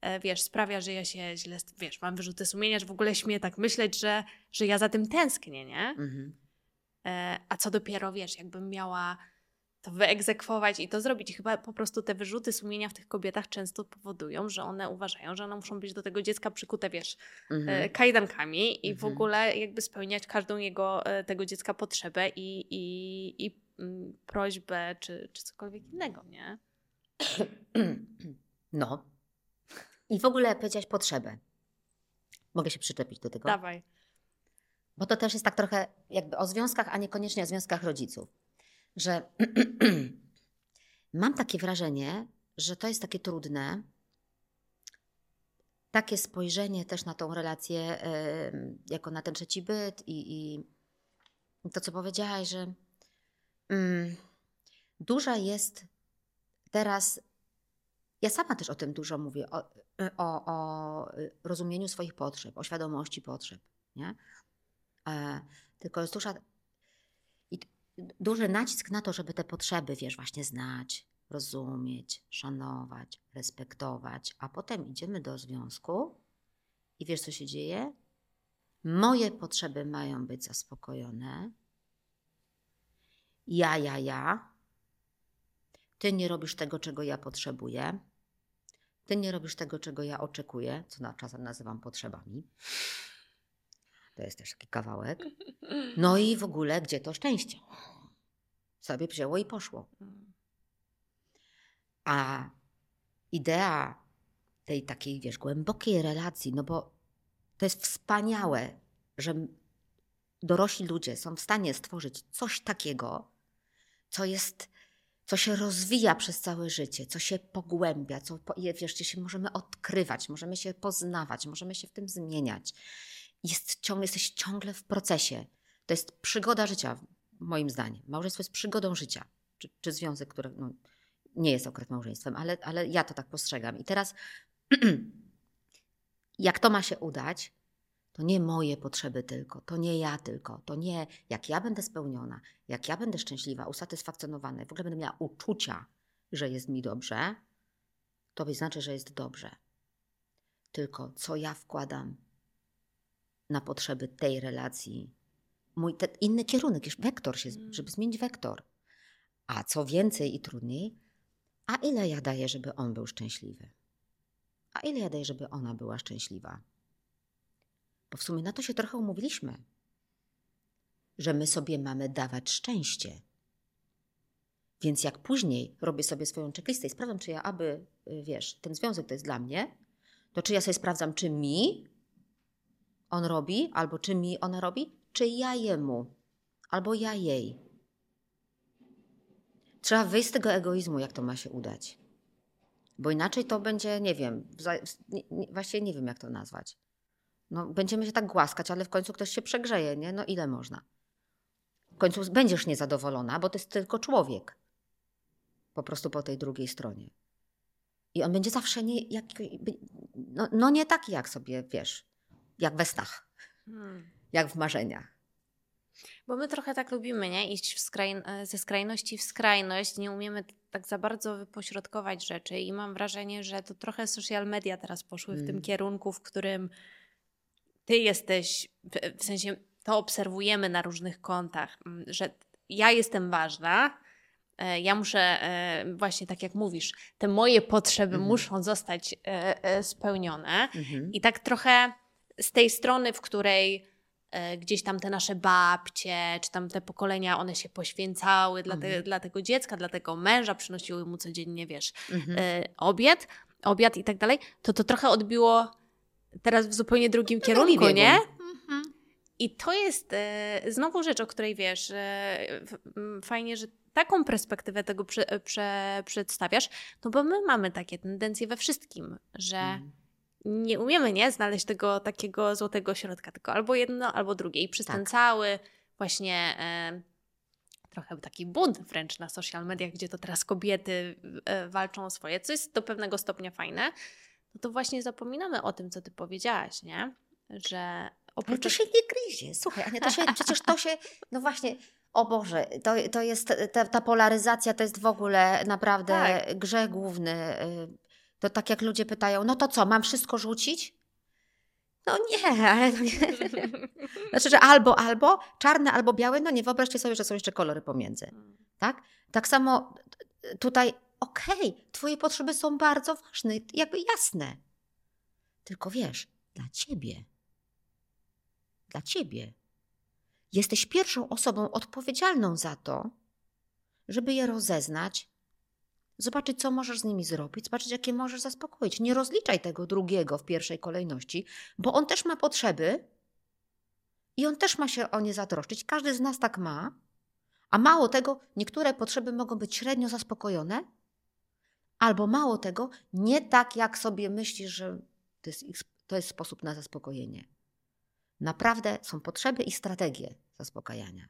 e, wiesz, sprawia, że ja się źle, wiesz, mam wyrzuty sumienia, że w ogóle śmieję tak myśleć, że, że ja za tym tęsknię, nie? Mhm. E, a co dopiero, wiesz, jakbym miała to wyegzekwować i to zrobić. Chyba po prostu te wyrzuty sumienia w tych kobietach często powodują, że one uważają, że one muszą być do tego dziecka przykute, wiesz, mhm. kajdankami i mhm. w ogóle jakby spełniać każdą jego, e, tego dziecka potrzebę i, i, i mm, prośbę, czy, czy cokolwiek innego, nie? No. I w ogóle powiedziałaś potrzebę. Mogę się przyczepić do tego? Dawaj. Bo to też jest tak trochę jakby o związkach, a niekoniecznie o związkach rodziców że mam takie wrażenie, że to jest takie trudne. Takie spojrzenie też na tą relację, jako na ten trzeci byt, i, i to, co powiedziałaś, że mm, duża jest teraz. Ja sama też o tym dużo mówię, o, o, o rozumieniu swoich potrzeb, o świadomości potrzeb. Nie? E, tylko jest duża duży nacisk na to, żeby te potrzeby, wiesz, właśnie znać, rozumieć, szanować, respektować, a potem idziemy do związku i wiesz, co się dzieje? Moje potrzeby mają być zaspokojone. Ja, ja, ja. Ty nie robisz tego, czego ja potrzebuję. Ty nie robisz tego, czego ja oczekuję, co na czasem nazywam potrzebami. To jest też taki kawałek. No i w ogóle, gdzie to szczęście? Sobie wzięło i poszło. A idea tej takiej, wiesz, głębokiej relacji, no bo to jest wspaniałe, że dorośli ludzie są w stanie stworzyć coś takiego, co jest, co się rozwija przez całe życie, co się pogłębia, co, wiesz, się możemy odkrywać, możemy się poznawać, możemy się w tym zmieniać jest ciągle, jesteś ciągle w procesie. To jest przygoda życia, moim zdaniem. Małżeństwo jest przygodą życia, czy, czy związek, który no, nie jest akurat małżeństwem, ale, ale ja to tak postrzegam. I teraz, jak to ma się udać, to nie moje potrzeby tylko, to nie ja tylko, to nie jak ja będę spełniona, jak ja będę szczęśliwa, usatysfakcjonowana, w ogóle będę miała uczucia, że jest mi dobrze, to znaczy, że jest dobrze. Tylko co ja wkładam na potrzeby tej relacji. Mój te, inny kierunek, już wektor się, mm. żeby zmienić wektor. A co więcej i trudniej, a ile ja daję, żeby on był szczęśliwy? A ile ja daję, żeby ona była szczęśliwa? Bo w sumie na to się trochę umówiliśmy, że my sobie mamy dawać szczęście. Więc jak później robię sobie swoją checklistę i sprawdzam, czy ja aby, y, wiesz, ten związek to jest dla mnie, to czy ja sobie sprawdzam, czy mi on robi, albo czy mi ona robi, czy ja jemu, albo ja jej. Trzeba wyjść z tego egoizmu, jak to ma się udać. Bo inaczej to będzie, nie wiem, właściwie nie wiem, jak to nazwać. No, będziemy się tak głaskać, ale w końcu ktoś się przegrzeje, nie? No ile można? W końcu będziesz niezadowolona, bo to jest tylko człowiek. Po prostu po tej drugiej stronie. I on będzie zawsze nie, jak, no, no nie taki, jak sobie, wiesz, jak we snach, hmm. jak w marzeniach. Bo my trochę tak lubimy, nie? Iść w skraj... ze skrajności w skrajność. Nie umiemy tak za bardzo wypośrodkować rzeczy i mam wrażenie, że to trochę social media teraz poszły mm. w tym mm. kierunku, w którym ty jesteś, w sensie to obserwujemy na różnych kontach, mm, że ja jestem ważna, e, ja muszę, e, właśnie tak jak mówisz, te moje potrzeby mm. muszą zostać e, spełnione. Mm -hmm. I tak trochę z tej strony, w której gdzieś tam te nasze babcie, czy tam te pokolenia, one się poświęcały dla, te, mm. dla tego dziecka, dla tego męża, przynosiły mu codziennie, wiesz, mm -hmm. obiad, obiad i tak dalej, to to trochę odbiło teraz w zupełnie drugim kierunku, nie? Mhm. I to jest e, znowu rzecz, o której wiesz, e, fajnie, że taką perspektywę tego prze, prze, przedstawiasz, no bo my mamy takie tendencje we wszystkim, że mm. Nie umiemy nie znaleźć tego takiego złotego środka, tylko albo jedno, albo drugie. I przez tak. ten cały właśnie e, trochę taki bunt wręcz na social mediach, gdzie to teraz kobiety e, walczą o swoje, co jest do pewnego stopnia fajne, no to właśnie zapominamy o tym, co ty powiedziałaś, nie? Że oprócz... Ale to się nie gryzie. Słuchaj, Ania, to się, przecież to się, no właśnie, o Boże, to, to jest, ta, ta polaryzacja to jest w ogóle naprawdę tak. grzech główny. To tak jak ludzie pytają, no to co, mam wszystko rzucić? No nie, ale to nie. Znaczy, że albo, albo, czarne, albo białe, no nie, wyobraźcie sobie, że są jeszcze kolory pomiędzy. Mm. Tak? Tak samo tutaj okej, okay, Twoje potrzeby są bardzo ważne, jakby jasne. Tylko wiesz, dla Ciebie. Dla Ciebie. Jesteś pierwszą osobą odpowiedzialną za to, żeby je rozeznać, zobaczyć, co możesz z nimi zrobić, zobaczyć, jakie możesz zaspokoić. Nie rozliczaj tego drugiego w pierwszej kolejności, bo on też ma potrzeby i on też ma się o nie zatroszczyć. Każdy z nas tak ma. A mało tego, niektóre potrzeby mogą być średnio zaspokojone, Albo mało tego, nie tak jak sobie myślisz, że to jest, to jest sposób na zaspokojenie. Naprawdę są potrzeby i strategie zaspokajania.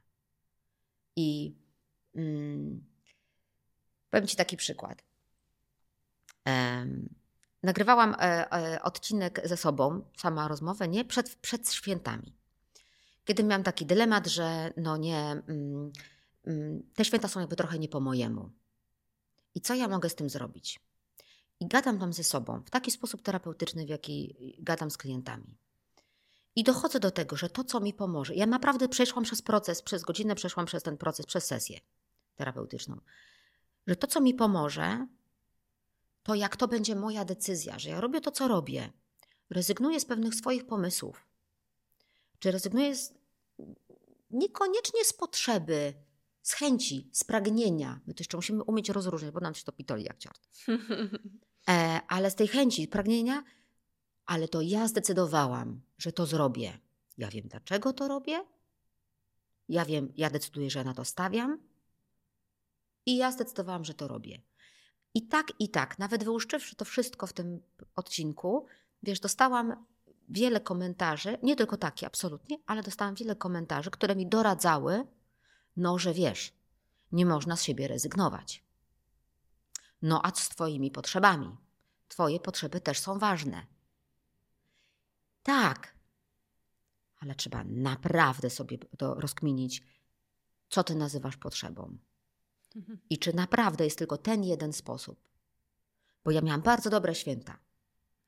I mm, powiem Ci taki przykład. Um, nagrywałam e, e, odcinek ze sobą, sama rozmowę, nie przed, przed świętami. Kiedy miałam taki dylemat, że no nie, mm, mm, te święta są jakby trochę nie po mojemu. I co ja mogę z tym zrobić? I gadam tam ze sobą w taki sposób terapeutyczny, w jaki gadam z klientami. I dochodzę do tego, że to, co mi pomoże, ja naprawdę przeszłam przez proces, przez godzinę przeszłam przez ten proces, przez sesję terapeutyczną, że to, co mi pomoże, to jak to będzie moja decyzja, że ja robię to, co robię, rezygnuję z pewnych swoich pomysłów, czy rezygnuję z, niekoniecznie z potrzeby, z chęci, z pragnienia. My to jeszcze musimy umieć rozróżniać, bo nam się to pitoli jak ciort. E, ale z tej chęci, pragnienia, ale to ja zdecydowałam, że to zrobię. Ja wiem, dlaczego to robię. Ja wiem, ja decyduję, że na to stawiam. I ja zdecydowałam, że to robię. I tak, i tak, nawet wyłuszczywszy to wszystko w tym odcinku, wiesz, dostałam wiele komentarzy, nie tylko takie, absolutnie, ale dostałam wiele komentarzy, które mi doradzały, no, że wiesz, nie można z siebie rezygnować. No a z Twoimi potrzebami? Twoje potrzeby też są ważne. Tak, ale trzeba naprawdę sobie to rozkminić, co Ty nazywasz potrzebą. I czy naprawdę jest tylko ten jeden sposób. Bo ja miałam bardzo dobre święta.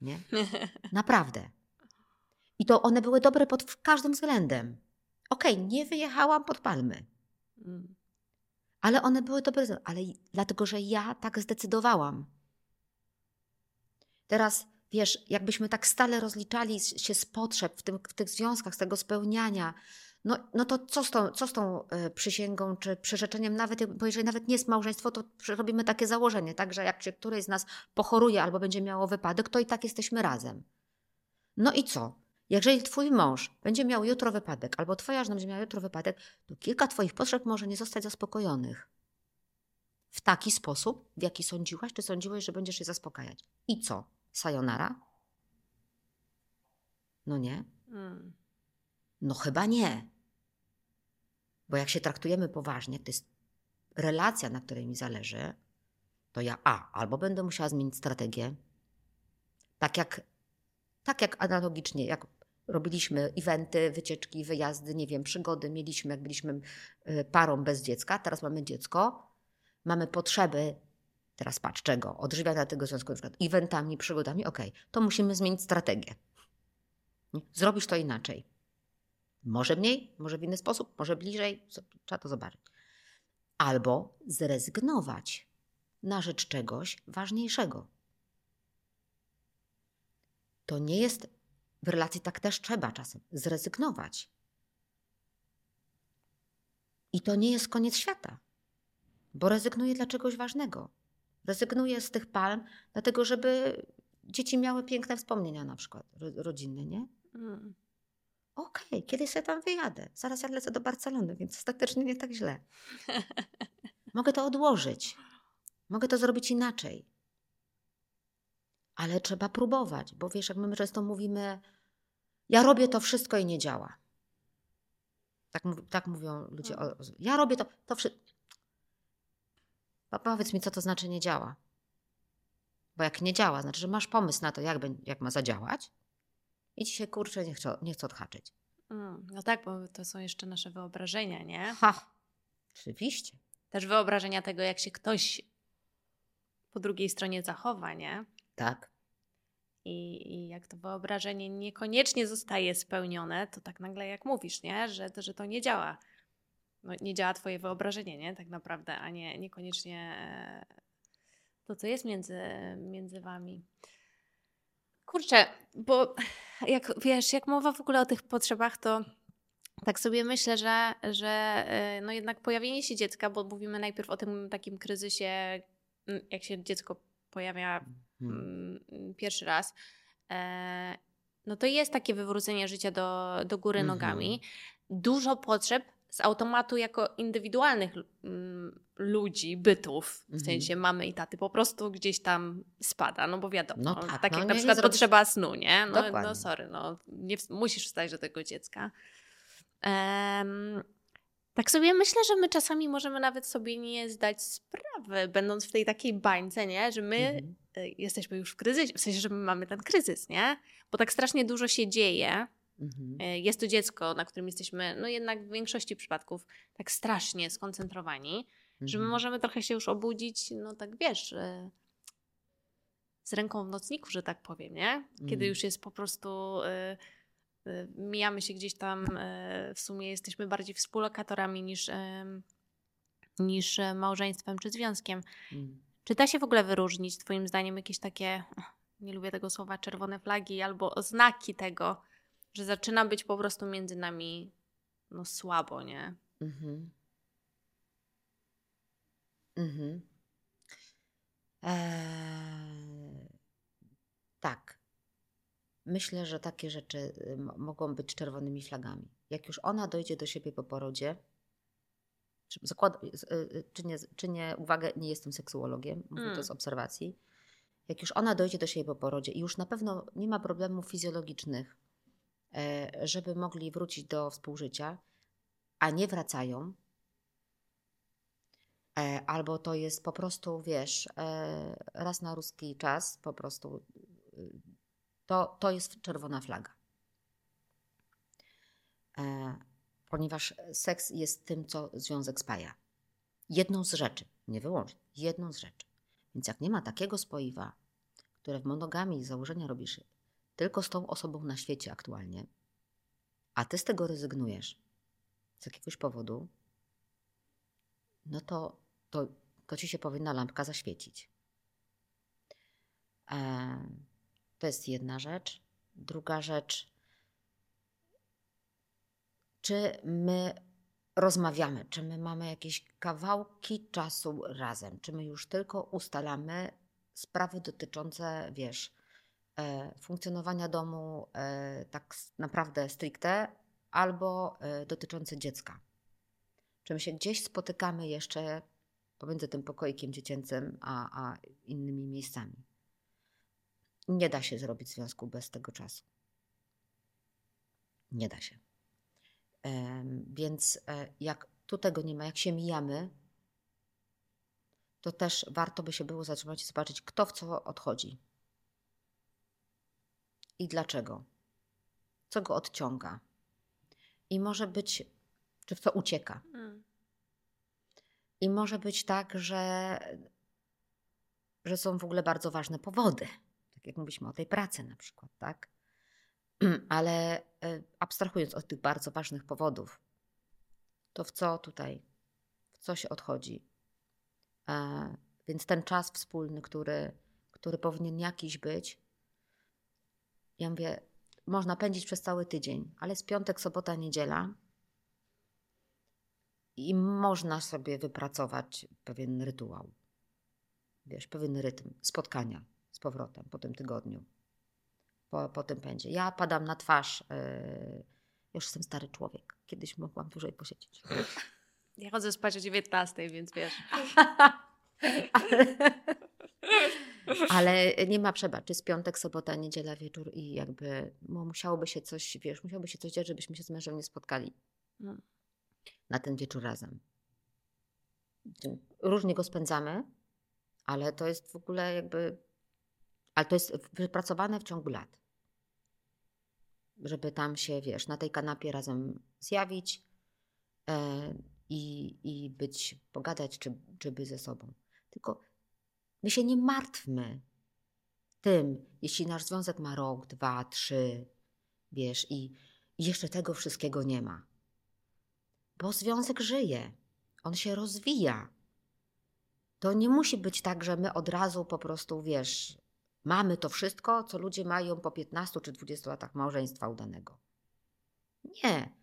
Nie? Naprawdę. I to one były dobre pod każdym względem. Okej, okay, nie wyjechałam pod palmy. Mm. Ale one były dobre, ale dlatego, że ja tak zdecydowałam. Teraz, wiesz, jakbyśmy tak stale rozliczali się z potrzeb w, tym, w tych związkach, z tego spełniania, no, no to co z tą, co z tą y, przysięgą czy przyrzeczeniem, nawet, bo jeżeli nawet nie jest małżeństwo, to robimy takie założenie, tak, że jak się któryś z nas pochoruje albo będzie miało wypadek, to i tak jesteśmy razem. No i co? Jeżeli twój mąż będzie miał jutro wypadek, albo twoja żona będzie miała jutro wypadek, to kilka twoich potrzeb może nie zostać zaspokojonych. W taki sposób, w jaki sądziłaś, czy sądziłeś, że będziesz je zaspokajać. I co? Sayonara? No nie? Mm. No chyba nie. Bo jak się traktujemy poważnie, to jest relacja, na której mi zależy, to ja A, albo będę musiała zmienić strategię, tak jak, tak jak analogicznie, jak robiliśmy eventy, wycieczki, wyjazdy, nie wiem, przygody, mieliśmy, jak byliśmy y, parą bez dziecka, teraz mamy dziecko, mamy potrzeby, teraz patrz, czego? Odżywiania tego związku, na przykład eventami, przygodami, ok, to musimy zmienić strategię. Zrobisz to inaczej. Może mniej, może w inny sposób, może bliżej, trzeba to zobaczyć. Albo zrezygnować na rzecz czegoś ważniejszego. To nie jest w relacji tak też trzeba czasem zrezygnować. I to nie jest koniec świata, bo rezygnuję dla czegoś ważnego. Rezygnuję z tych palm, dlatego żeby dzieci miały piękne wspomnienia, na przykład rodzinne, nie? Mm. Okej, okay, kiedy sobie tam wyjadę? Zaraz ja lecę do Barcelony, więc ostatecznie nie tak źle. Mogę to odłożyć. Mogę to zrobić inaczej ale trzeba próbować, bo wiesz, jak my często mówimy, ja robię to wszystko i nie działa. Tak, tak mówią ludzie. O, ja robię to, to wszystko. Powiedz mi, co to znaczy nie działa. Bo jak nie działa, znaczy, że masz pomysł na to, jak, jak ma zadziałać i ci się kurczę nie chce, nie chce odhaczyć. Mm, no tak, bo to są jeszcze nasze wyobrażenia, nie? Ha, oczywiście. Też wyobrażenia tego, jak się ktoś po drugiej stronie zachowa, nie? Tak. I, I, jak to wyobrażenie niekoniecznie zostaje spełnione, to tak nagle jak mówisz, nie? Że, że to nie działa. No, nie działa twoje wyobrażenie, nie? Tak naprawdę, a nie niekoniecznie to, co jest między, między wami. Kurczę, bo jak wiesz, jak mowa w ogóle o tych potrzebach, to tak sobie myślę, że, że e, no jednak pojawienie się dziecka, bo mówimy najpierw o tym takim kryzysie, jak się dziecko pojawia hmm. Mm, pierwszy raz, e, no to jest takie wywrócenie życia do, do góry mhm. nogami. Dużo potrzeb z automatu jako indywidualnych ludzi, bytów, w mhm. sensie mamy i taty, po prostu gdzieś tam spada, no bo wiadomo, no tak, tak no, jak na przykład zrobić... potrzeba snu, nie? No, no sorry, no nie, musisz wstać do tego dziecka. Um, tak sobie myślę, że my czasami możemy nawet sobie nie zdać sprawy, będąc w tej takiej bańce, nie? Że my mhm. Y, jesteśmy już w kryzysie, w sensie, że my mamy ten kryzys, nie? Bo tak strasznie dużo się dzieje. Mhm. Y, jest to dziecko, na którym jesteśmy, no jednak w większości przypadków tak strasznie skoncentrowani. Że my mhm. możemy trochę się już obudzić, no tak wiesz, z ręką w nocniku, że tak powiem, nie? Kiedy mhm. już jest po prostu... Y, Y, mijamy się gdzieś tam, y, w sumie jesteśmy bardziej współlokatorami niż, niż małżeństwem czy związkiem. Mm. Czy da się w ogóle wyróżnić, Twoim zdaniem, jakieś takie, nie lubię tego słowa, czerwone flagi albo oznaki tego, że zaczyna być po prostu między nami no, słabo, nie? Mhm. Mhm. Eee, tak. Myślę, że takie rzeczy y, mogą być czerwonymi flagami. Jak już ona dojdzie do siebie po porodzie, zakład, y, y, czy, nie, czy nie, uwagę, nie jestem seksuologiem, mówię mm. to z obserwacji. Jak już ona dojdzie do siebie po porodzie i już na pewno nie ma problemów fizjologicznych, e, żeby mogli wrócić do współżycia, a nie wracają, albo to jest po prostu, wiesz, e, raz na ruski czas, po prostu to, to jest czerwona flaga. E, ponieważ seks jest tym, co związek spaja. Jedną z rzeczy, nie wyłącznie, jedną z rzeczy. Więc jak nie ma takiego spoiwa, które w monogamii założenia robisz tylko z tą osobą na świecie aktualnie, a ty z tego rezygnujesz z jakiegoś powodu, no to, to, to ci się powinna lampka zaświecić. To jest jedna rzecz. Druga rzecz, czy my rozmawiamy, czy my mamy jakieś kawałki czasu razem, czy my już tylko ustalamy sprawy dotyczące, wiesz, e, funkcjonowania domu e, tak naprawdę stricte, albo e, dotyczące dziecka. Czy my się gdzieś spotykamy jeszcze pomiędzy tym pokoikiem dziecięcym a, a innymi miejscami. Nie da się zrobić związku bez tego czasu. Nie da się. Więc e, jak tu tego nie ma, jak się mijamy, to też warto by się było zatrzymać i zobaczyć, kto w co odchodzi i dlaczego. co go odciąga. I może być, czy w co ucieka. I może być tak, że, że są w ogóle bardzo ważne powody. Tak jak mówiliśmy o tej pracy na przykład, tak? Ale e, abstrahując od tych bardzo ważnych powodów, to w co tutaj, w co się odchodzi? E, więc ten czas wspólny, który, który powinien jakiś być, ja mówię, można pędzić przez cały tydzień, ale jest piątek, sobota, niedziela i można sobie wypracować pewien rytuał. Wiesz, pewien rytm spotkania z powrotem po tym tygodniu, po, po tym pędzie. Ja padam na twarz. Yy, już jestem stary człowiek. Kiedyś mogłam dłużej posiedzieć. Ja chodzę spać o 19, więc wiesz. Ale nie ma przebacz, jest piątek, sobota, niedziela, wieczór i jakby no, musiałoby się coś, wiesz, musiałoby się coś dziać, żebyśmy się z mężem nie spotkali no. Na ten wieczór razem. Różnie go spędzamy, ale to jest w ogóle jakby, ale to jest wypracowane w ciągu lat. Żeby tam się, wiesz, na tej kanapie razem zjawić e, i, i być, pogadać, czy, czy być ze sobą. Tylko My się nie martwmy tym, jeśli nasz związek ma rok, dwa, trzy, wiesz, i, i jeszcze tego wszystkiego nie ma. Bo związek żyje, on się rozwija. To nie musi być tak, że my od razu po prostu, wiesz, mamy to wszystko, co ludzie mają po 15 czy 20 latach małżeństwa udanego. Nie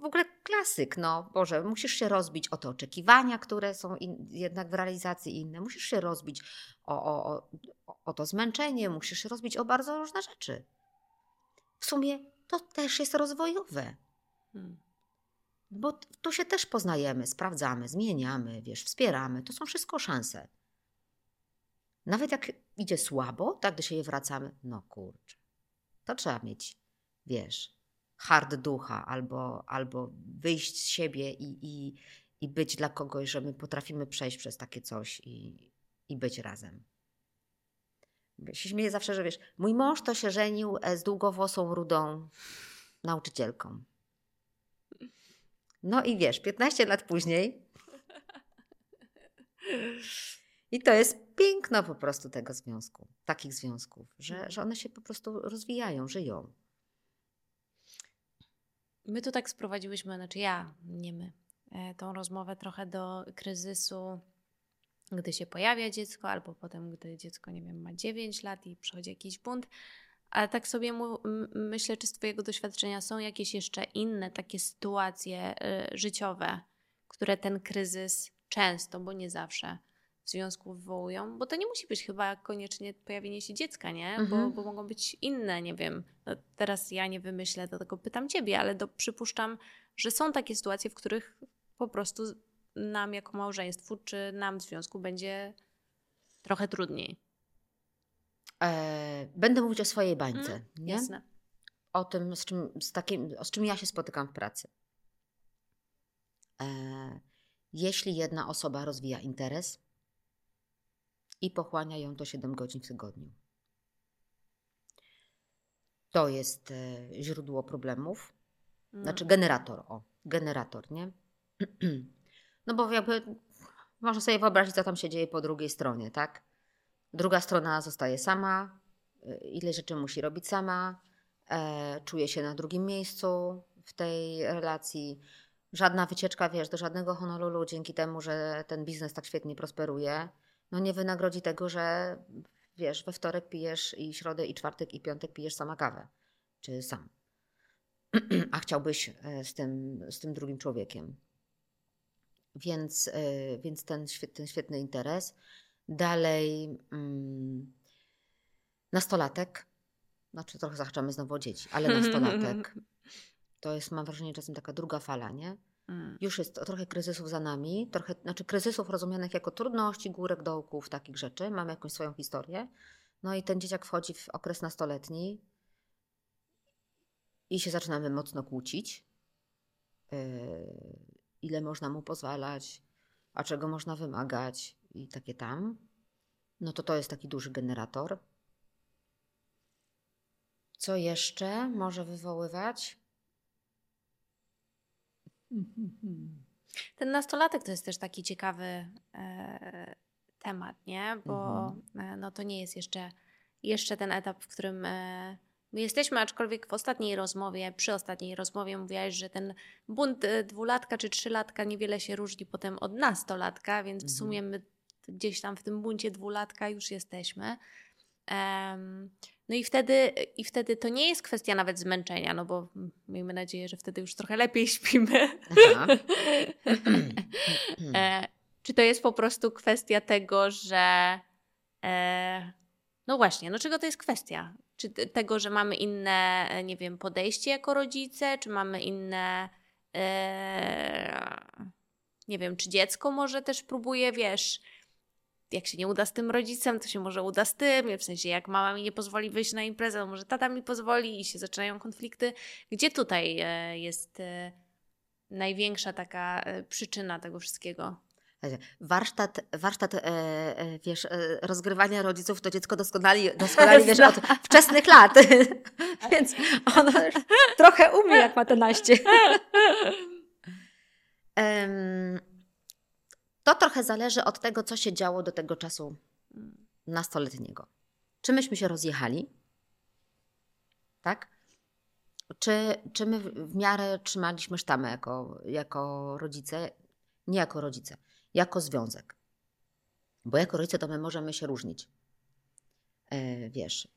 w ogóle klasyk, no Boże, musisz się rozbić o te oczekiwania, które są in, jednak w realizacji inne, musisz się rozbić o, o, o, o to zmęczenie, musisz się rozbić o bardzo różne rzeczy. W sumie to też jest rozwojowe. Hmm. Bo tu się też poznajemy, sprawdzamy, zmieniamy, wiesz, wspieramy. To są wszystko szanse. Nawet jak idzie słabo, tak do siebie wracamy, no kurczę, to trzeba mieć, wiesz, hard ducha, albo, albo wyjść z siebie i, i, i być dla kogoś, że my potrafimy przejść przez takie coś i, i być razem. Się śmieję zawsze, że wiesz, mój mąż to się żenił e, z długowłosą, rudą nauczycielką. No i wiesz, 15 lat później. I to jest piękno po prostu tego związku, takich związków, że, że one się po prostu rozwijają, żyją. My tu tak sprowadziłyśmy, znaczy ja, nie my, e, tą rozmowę trochę do kryzysu, gdy się pojawia dziecko, albo potem, gdy dziecko, nie wiem, ma 9 lat i przychodzi jakiś bunt. Ale tak sobie mu, myślę, czy z Twojego doświadczenia są jakieś jeszcze inne takie sytuacje y, życiowe, które ten kryzys często, bo nie zawsze, w związku wywołują, bo to nie musi być chyba koniecznie pojawienie się dziecka, nie? Mhm. Bo, bo, mogą być inne, nie wiem. No teraz ja nie wymyślę, dlatego pytam ciebie, ale do, przypuszczam, że są takie sytuacje, w których po prostu nam jako małżeństwu, czy nam w związku będzie trochę trudniej. E, będę mówić o swojej bańce, mm, nie? Jasne. O tym, z czym, z takim, z czym ja się spotykam w pracy. E, jeśli jedna osoba rozwija interes, i pochłania ją to 7 godzin w tygodniu. To jest e, źródło problemów. No. Znaczy generator, o, generator, nie? No bo jakby można sobie wyobrazić, co tam się dzieje po drugiej stronie, tak? Druga strona zostaje sama, e, ile rzeczy musi robić sama, e, czuje się na drugim miejscu w tej relacji. Żadna wycieczka, wiesz, do żadnego Honolulu dzięki temu, że ten biznes tak świetnie prosperuje, no nie wynagrodzi tego, że wiesz, we wtorek pijesz i środę i czwartek i piątek pijesz sama kawę, czy sam. A chciałbyś e, z tym, z tym drugim człowiekiem. Więc, e, więc ten, ten świetny interes. Dalej mm, nastolatek. Znaczy trochę zahaczamy znowu o dzieci, ale nastolatek. To jest, mam wrażenie, czasem taka druga fala, nie? Mm. Już jest trochę kryzysów za nami, trochę, znaczy kryzysów rozumianych jako trudności, górek, dołków, takich rzeczy. Mamy jakąś swoją historię. No i ten dzieciak wchodzi w okres nastoletni i się zaczynamy mocno kłócić. Yy, ile można mu pozwalać, a czego można wymagać i takie tam. No to to jest taki duży generator. Co jeszcze może wywoływać? Ten nastolatek to jest też taki ciekawy e, temat, nie? Bo mhm. e, no, to nie jest jeszcze, jeszcze ten etap, w którym e, my jesteśmy, aczkolwiek w ostatniej rozmowie, przy ostatniej rozmowie mówiłaś, że ten bunt e, dwulatka czy trzylatka niewiele się różni potem od nastolatka, więc w mhm. sumie my gdzieś tam w tym buncie dwulatka już jesteśmy. No i wtedy, i wtedy to nie jest kwestia nawet zmęczenia, no bo miejmy nadzieję, że wtedy już trochę lepiej śpimy. e, czy to jest po prostu kwestia tego, że. E, no właśnie, no czego to jest kwestia? Czy tego, że mamy inne, nie wiem, podejście jako rodzice, czy mamy inne. E, nie wiem, czy dziecko może też próbuje, wiesz jak się nie uda z tym rodzicem, to się może uda z tym, w sensie jak mama mi nie pozwoli wyjść na imprezę, to może tata mi pozwoli i się zaczynają konflikty. Gdzie tutaj e, jest e, największa taka e, przyczyna tego wszystkiego? Warsztat, warsztat e, wiesz, rozgrywania rodziców to dziecko doskonale, doskonale wiesz, od wczesnych lat. Więc ono trochę umie, jak ma te naście. Um, to trochę zależy od tego, co się działo do tego czasu nastoletniego. Czy myśmy się rozjechali? Tak? Czy, czy my w miarę trzymaliśmy sztamę jako, jako rodzice? Nie jako rodzice, jako związek. Bo jako rodzice to my możemy się różnić. E, wiesz,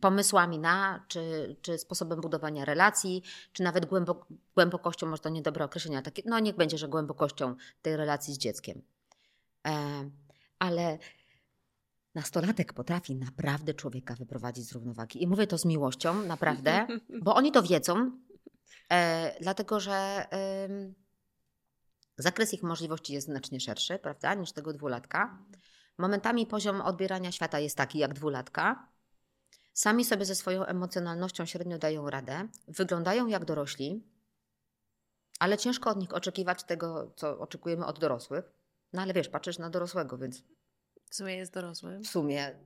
pomysłami na, czy, czy sposobem budowania relacji, czy nawet głębok, głębokością, może to niedobre określenia, takie, no niech będzie, że głębokością tej relacji z dzieckiem. E, ale nastolatek potrafi naprawdę człowieka wyprowadzić z równowagi. I mówię to z miłością, naprawdę, bo oni to wiedzą, e, dlatego że zakres ich możliwości jest znacznie szerszy, prawda, niż tego dwulatka. Momentami poziom odbierania świata jest taki jak dwulatka. Sami sobie ze swoją emocjonalnością średnio dają radę, wyglądają jak dorośli, ale ciężko od nich oczekiwać tego, co oczekujemy od dorosłych. No ale wiesz, patrzysz na dorosłego, więc. W sumie jest dorosły. W sumie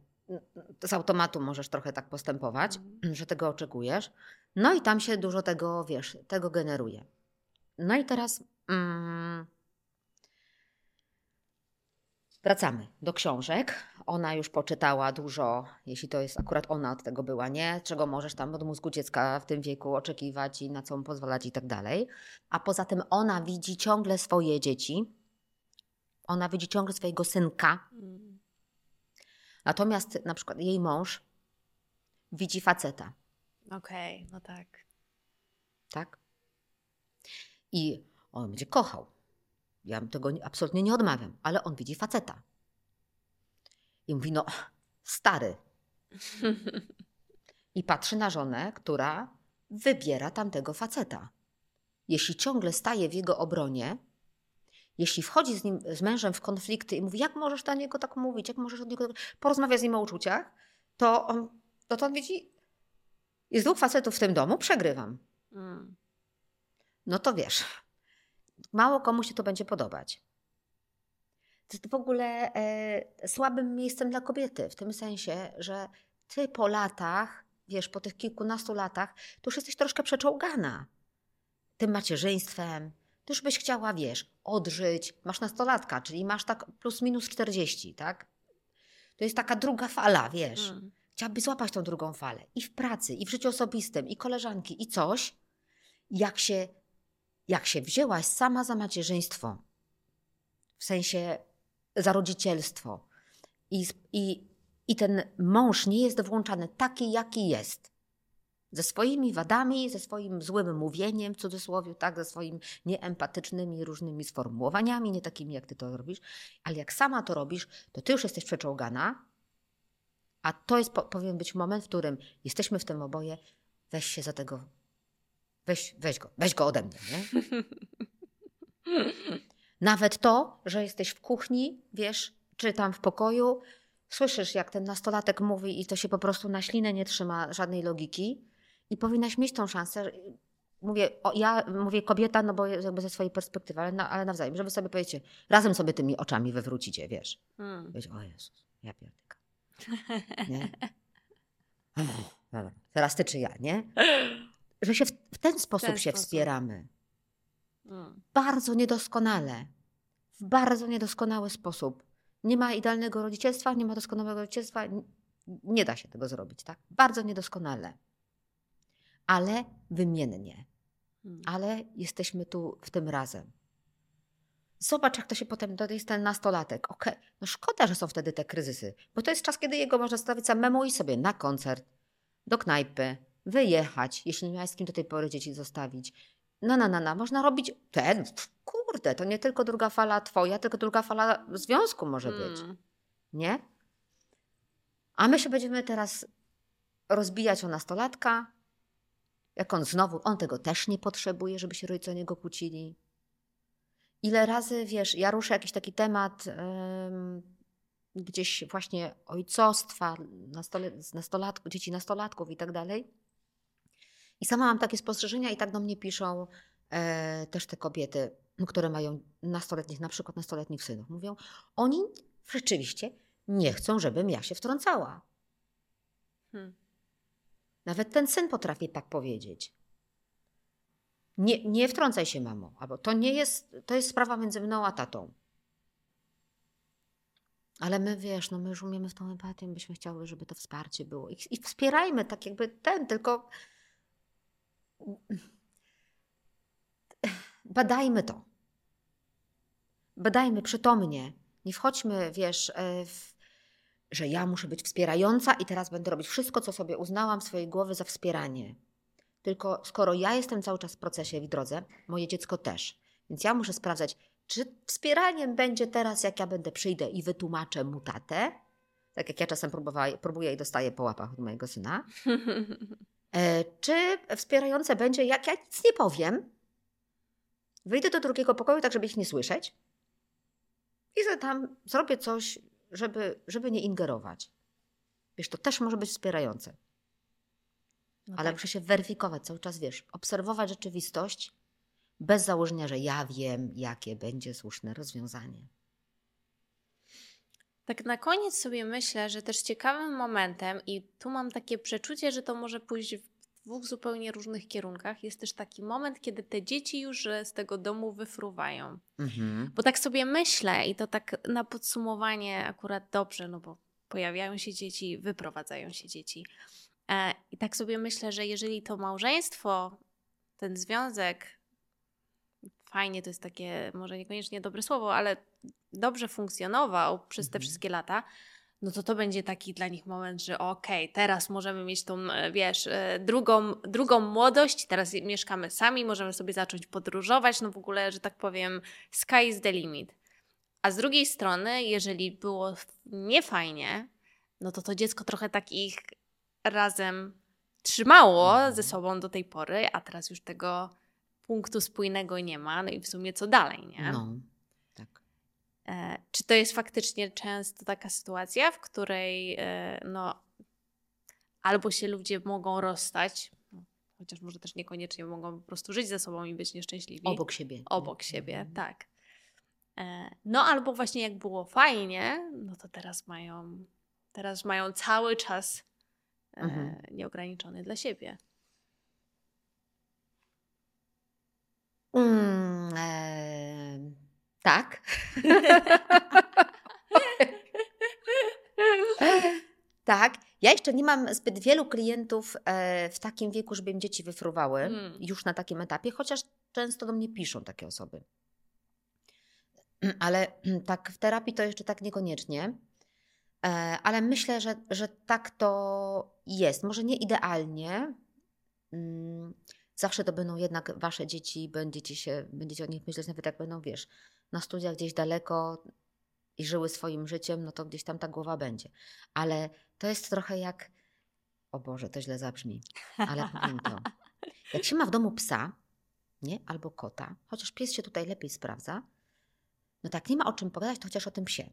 z automatu możesz trochę tak postępować, mm. że tego oczekujesz. No i tam się dużo tego, wiesz, tego generuje. No i teraz. Mm, Wracamy do książek. Ona już poczytała dużo, jeśli to jest akurat ona od tego była, nie? Czego możesz tam od mózgu dziecka w tym wieku oczekiwać i na co mu pozwalać i tak dalej. A poza tym ona widzi ciągle swoje dzieci. Ona widzi ciągle swojego synka. Natomiast na przykład jej mąż widzi faceta. Okej, okay, no tak. Tak? I on będzie kochał. Ja tego absolutnie nie odmawiam, ale on widzi faceta. I mówi, no, stary. I patrzy na żonę, która wybiera tamtego faceta. Jeśli ciągle staje w jego obronie, jeśli wchodzi z nim, z mężem w konflikty i mówi, jak możesz do niego tak mówić, jak możesz do niego tak... porozmawiać z nim o uczuciach, to on, to, to on widzi, jest dwóch facetów w tym domu, przegrywam. Mm. No to wiesz, mało komu się to będzie podobać. To jest w ogóle e, słabym miejscem dla kobiety, w tym sensie, że ty po latach, wiesz, po tych kilkunastu latach, to już jesteś troszkę przeczołgana tym macierzyństwem. Ty już byś chciała, wiesz, odżyć. Masz nastolatka, czyli masz tak plus minus 40, tak? To jest taka druga fala, wiesz. Mm. Chciałabyś złapać tą drugą falę. I w pracy, i w życiu osobistym, i koleżanki, i coś. Jak się jak się wzięłaś sama za macierzyństwo, w sensie za rodzicielstwo, i, i, i ten mąż nie jest włączany taki, jaki jest, ze swoimi wadami, ze swoim złym mówieniem, w cudzysłowie, tak, ze swoimi nieempatycznymi różnymi sformułowaniami, nie takimi, jak ty to robisz, ale jak sama to robisz, to ty już jesteś przeczołgana, a to jest, powinien być moment, w którym jesteśmy w tym oboje, weź się za tego Weź, weź go, weź go ode mnie, nie? Nawet to, że jesteś w kuchni, wiesz, czy tam w pokoju, słyszysz, jak ten nastolatek mówi i to się po prostu na ślinę nie trzyma żadnej logiki i powinnaś mieć tą szansę. Mówię, o, ja mówię kobieta, no bo jakby ze swojej perspektywy, ale, na, ale nawzajem, żeby sobie powiedzieć, razem sobie tymi oczami wywrócicie, wiesz. Hmm. Wiesz, o Jezus, ja pierdolę. Nie? teraz ty czy ja, nie? Że się w, w ten sposób ten się sposób. wspieramy. Mm. Bardzo niedoskonale. W bardzo niedoskonały sposób. Nie ma idealnego rodzicielstwa, nie ma doskonałego rodzicielstwa. Nie da się tego zrobić, tak? Bardzo niedoskonale. Ale wymiennie. Mm. Ale jesteśmy tu w tym razem. Zobacz, jak to się potem, to jest ten nastolatek. Okej, no szkoda, że są wtedy te kryzysy, bo to jest czas, kiedy jego można zostawić samemu i sobie na koncert, do knajpy, wyjechać, jeśli nie miałeś z kim do tej pory dzieci zostawić. No, no, no, no, można robić ten, kurde, to nie tylko druga fala twoja, tylko druga fala związku może być, Mm. nie? A my się będziemy teraz rozbijać o nastolatka, jak on znowu, on tego też nie potrzebuje, żeby się rodzice o niego kłócili. Ile razy, wiesz, ja ruszę jakiś taki temat em, gdzieś właśnie ojcostwa, nastole, nastolatków, dzieci nastolatków i tak dalej. I sama mam takie spostrzeżenia i tak do mnie piszą e, też te kobiety, które mają nastoletnich, na przykład nastoletnich synów. Mówią, oni rzeczywiście nie chcą, żebym ja się wtrącała. Hmm. Nawet ten syn potrafi tak powiedzieć. Nie, nie wtrącaj się, mamo, albo to nie jest, to jest sprawa między mną a tatą. Ale my, wiesz, no my już umiemy w tą empatię, byśmy chciały, żeby to wsparcie było. I, I wspierajmy tak jakby ten, tylko badajmy to. Badajmy przytomnie. Nie wchodźmy, wiesz, e, w, że ja muszę być wspierająca i teraz będę robić wszystko, co sobie uznałam w swojej głowy za wspieranie. Tylko skoro ja jestem cały czas w procesie i w drodze, moje dziecko też. Więc ja muszę sprawdzać, czy wspieraniem będzie teraz, jak ja będę przyjdę i wytłumaczę mu tatę, tak jak ja czasem próbuję i dostaję po łapach od mojego syna, Czy wspierające będzie, jak ja nic nie powiem, wyjdę do drugiego pokoju, tak żeby ich nie słyszeć i że tam zrobię coś, żeby, żeby nie ingerować. Wiesz, to też może być wspierające, No ale tak. muszę się weryfikować cały czas, wiesz, obserwować rzeczywistość bez założenia, że ja wiem, jakie będzie słuszne rozwiązanie. Tak na koniec sobie myślę, że też ciekawym momentem, i tu mam takie przeczucie, że to może pójść w dwóch zupełnie różnych kierunkach, jest też taki moment, kiedy te dzieci już e, z tego domu wyfruwają. Mhm. Bo tak sobie myślę, i to tak na podsumowanie akurat dobrze, no bo pojawiają się dzieci, wyprowadzają się dzieci. E, I tak sobie myślę, że jeżeli to małżeństwo, ten związek, fajnie to jest takie, może niekoniecznie dobre słowo, ale dobrze funkcjonował przez te Mhm. wszystkie lata, no to to będzie taki dla nich moment, że okej, teraz możemy mieć tą, e, wiesz, e, drugą, drugą młodość, teraz mieszkamy sami, możemy sobie zacząć podróżować, no w ogóle, że tak powiem, sky is the limit. A z drugiej strony, jeżeli było niefajnie, no to to dziecko trochę tak ich razem trzymało Mhm. ze sobą do tej pory, a teraz już tego punktu spójnego nie ma, no i w sumie co dalej, nie? No, Czy to jest faktycznie często taka sytuacja, w której e, no, albo się ludzie mogą rozstać, no, chociaż może też niekoniecznie mogą po prostu żyć ze sobą i być nieszczęśliwi. Obok siebie. Obok siebie, Mhm. tak. E, No albo właśnie jak było fajnie, no to teraz mają, teraz mają cały czas e, Mhm. nieograniczony dla siebie. Mm, tak. tak. Ja jeszcze nie mam zbyt wielu klientów e, w takim wieku, żeby im dzieci wyfruwały, Mm. już na takim etapie, chociaż często do mnie piszą takie osoby. Ale tak w terapii to jeszcze tak niekoniecznie. E, ale myślę, że, że tak to jest. Może nie idealnie. Mm, Zawsze to będą jednak wasze dzieci, będziecie, się, będziecie o nich myśleć, nawet jak będą, wiesz, na studiach gdzieś daleko i żyły swoim życiem, no to gdzieś tam ta głowa będzie. Ale to jest trochę jak, o Boże, to źle zabrzmi, ale powiem to. Jak się ma w domu psa, nie, albo kota, chociaż pies się tutaj lepiej sprawdza, no tak nie ma o czym pogadać, to chociaż o tym psie.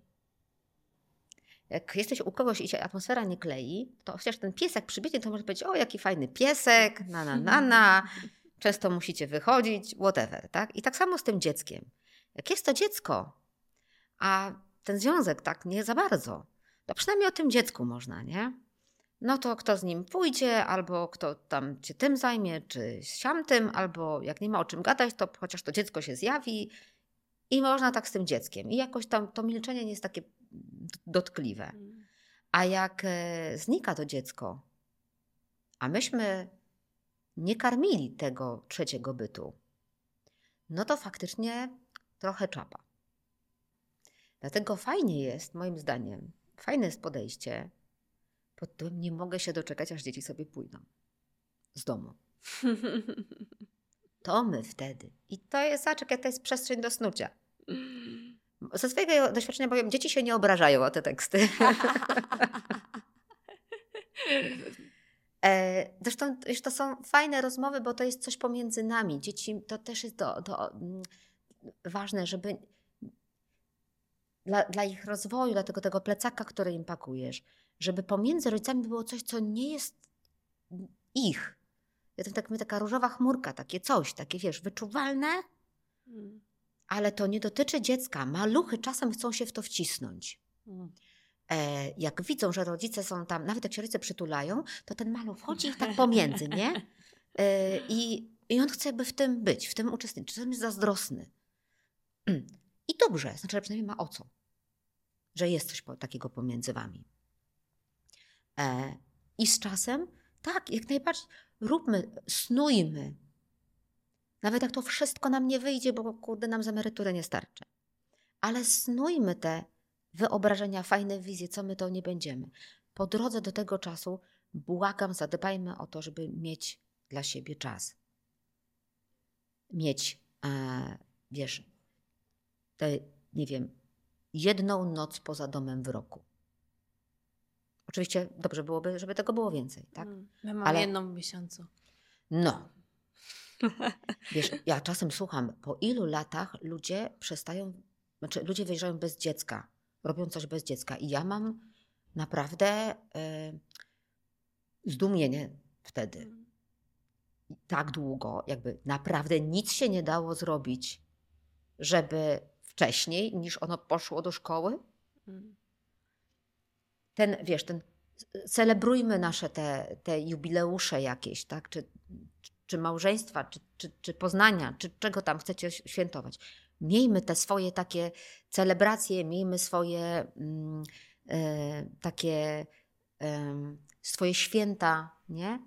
Jak jesteś u kogoś i się atmosfera nie klei, to chociaż ten piesek przybiegnie, to może powiedzieć, o jaki fajny piesek, na na na na, często musicie wychodzić, whatever, tak? I tak samo z tym dzieckiem. Jak jest to dziecko, a ten związek tak nie za bardzo, to przynajmniej o tym dziecku można, nie? no to kto z nim pójdzie, albo kto tam się tym zajmie, czy siam tym, albo jak nie ma o czym gadać, to chociaż to dziecko się zjawi i można tak z tym dzieckiem. I jakoś tam to milczenie nie jest takie dotkliwe. A jak e, znika to dziecko, a myśmy nie karmili tego trzeciego bytu, no to faktycznie trochę czapa. Dlatego fajnie jest, moim zdaniem, fajne jest podejście pod tym nie mogę się doczekać, aż dzieci sobie pójdą z domu. To my wtedy. I to jest, zobacz, to jest przestrzeń do snucia. Ze swojego doświadczenia powiem, dzieci się nie obrażają o te teksty. E, zresztą to są fajne rozmowy, bo to jest coś pomiędzy nami. Dzieci to też jest do, do, mm, ważne, żeby dla, dla ich rozwoju, dla tego, tego plecaka, który im pakujesz, żeby pomiędzy rodzicami było coś, co nie jest ich. Ja to tak mówię, taka różowa chmurka, takie coś, takie wiesz, wyczuwalne, mm. ale to nie dotyczy dziecka. Maluchy czasem chcą się w to wcisnąć. Mm. E, jak widzą, że rodzice są tam, nawet jak się rodzice przytulają, to ten maluch wchodzi ich tak pomiędzy, nie? E, i, I on chce by w tym być, w tym uczestniczyć. Czasem jest zazdrosny. I dobrze, znaczy, że przynajmniej ma o co. Że jest coś takiego pomiędzy wami. E, I z czasem, tak, jak najbardziej, róbmy, snujmy. Nawet jak to wszystko nam nie wyjdzie, bo kurde nam z emerytury nie starczy. Ale snujmy te wyobrażenia, fajne wizje, co my to nie będziemy. Po drodze do tego czasu błagam, zadbajmy o to, żeby mieć dla siebie czas. Mieć, e, wiesz, nie wiem, jedną noc poza domem w roku. Oczywiście dobrze byłoby, żeby tego było więcej, tak? Mm, my mamy Ale... jedną w miesiącu. No. Wiesz, ja czasem słucham, po ilu latach ludzie przestają, znaczy ludzie wyjeżdżają bez dziecka, robią coś bez dziecka i ja mam naprawdę y, zdumienie wtedy. Mm. Tak długo, jakby naprawdę nic się nie dało zrobić, żeby wcześniej niż ono poszło do szkoły. Mm ten, wiesz, ten, celebrujmy nasze te, te jubileusze jakieś, tak? Czy, czy małżeństwa, czy, czy, czy poznania, czy czego tam chcecie świętować. Miejmy te swoje takie celebracje, miejmy swoje mm, e, takie e, swoje święta, nie?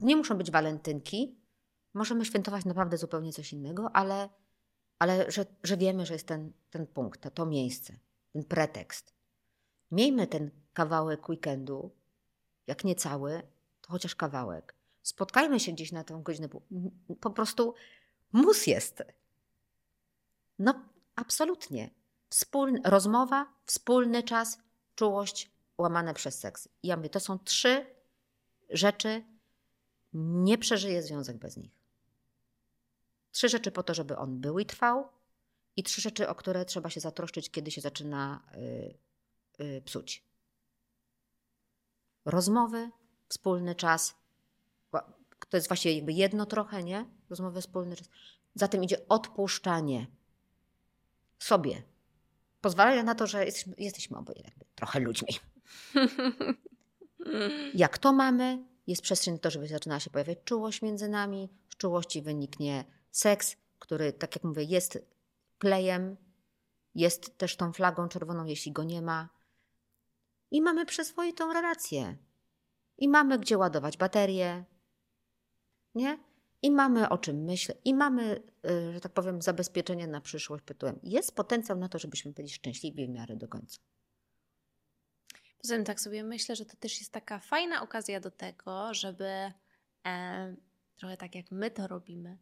Nie muszą być walentynki, możemy świętować naprawdę zupełnie coś innego, ale, ale że, że wiemy, że jest ten, ten punkt, to, to miejsce, ten pretekst. Miejmy ten kawałek weekendu, jak nie cały, to chociaż kawałek. Spotkajmy się gdzieś na tę godzinę. Po prostu mus jest. No, absolutnie. Wspólny, rozmowa, wspólny czas, czułość łamane przez seks. I ja mówię, to są trzy rzeczy, nie przeżyje związek bez nich. Trzy rzeczy po to, żeby on był i trwał, i trzy rzeczy, o które trzeba się zatroszczyć, kiedy się zaczyna y, Y, psuć. Rozmowy, wspólny czas. To jest właśnie jakby jedno trochę, nie? Rozmowy, wspólny czas. Za tym idzie odpuszczanie sobie. Pozwalanie na to, że jesteśmy, jesteśmy oboje jakby trochę ludźmi. Jak to mamy, jest przestrzeń na to, żeby zaczynała się pojawiać czułość między nami. Z czułości wyniknie seks, który, tak jak mówię, jest klejem, jest też tą flagą czerwoną, jeśli go nie ma i mamy przyzwoitą relację. I mamy gdzie ładować baterie, nie? I mamy o czym myśleć, i mamy, y, że tak powiem, zabezpieczenie na przyszłość pytułem. Jest potencjał na to, żebyśmy byli szczęśliwi w miarę do końca. Poza tym tak sobie myślę, że to też jest taka fajna okazja do tego, żeby e, trochę tak jak my to robimy,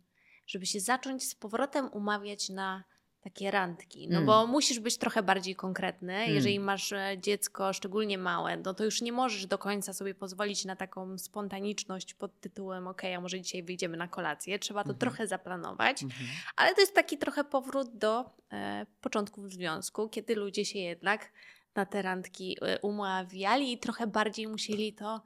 żeby się zacząć z powrotem umawiać na takie randki. No mm. bo musisz być trochę bardziej konkretny. Mm. Jeżeli masz e, dziecko szczególnie małe, no to już nie możesz do końca sobie pozwolić na taką spontaniczność pod tytułem ok, a może dzisiaj wyjdziemy na kolację. Trzeba to mm -hmm. trochę zaplanować. -hmm. Ale to jest taki trochę powrót do e, początków związku, kiedy ludzie się jednak na te randki e, umawiali i trochę bardziej musieli to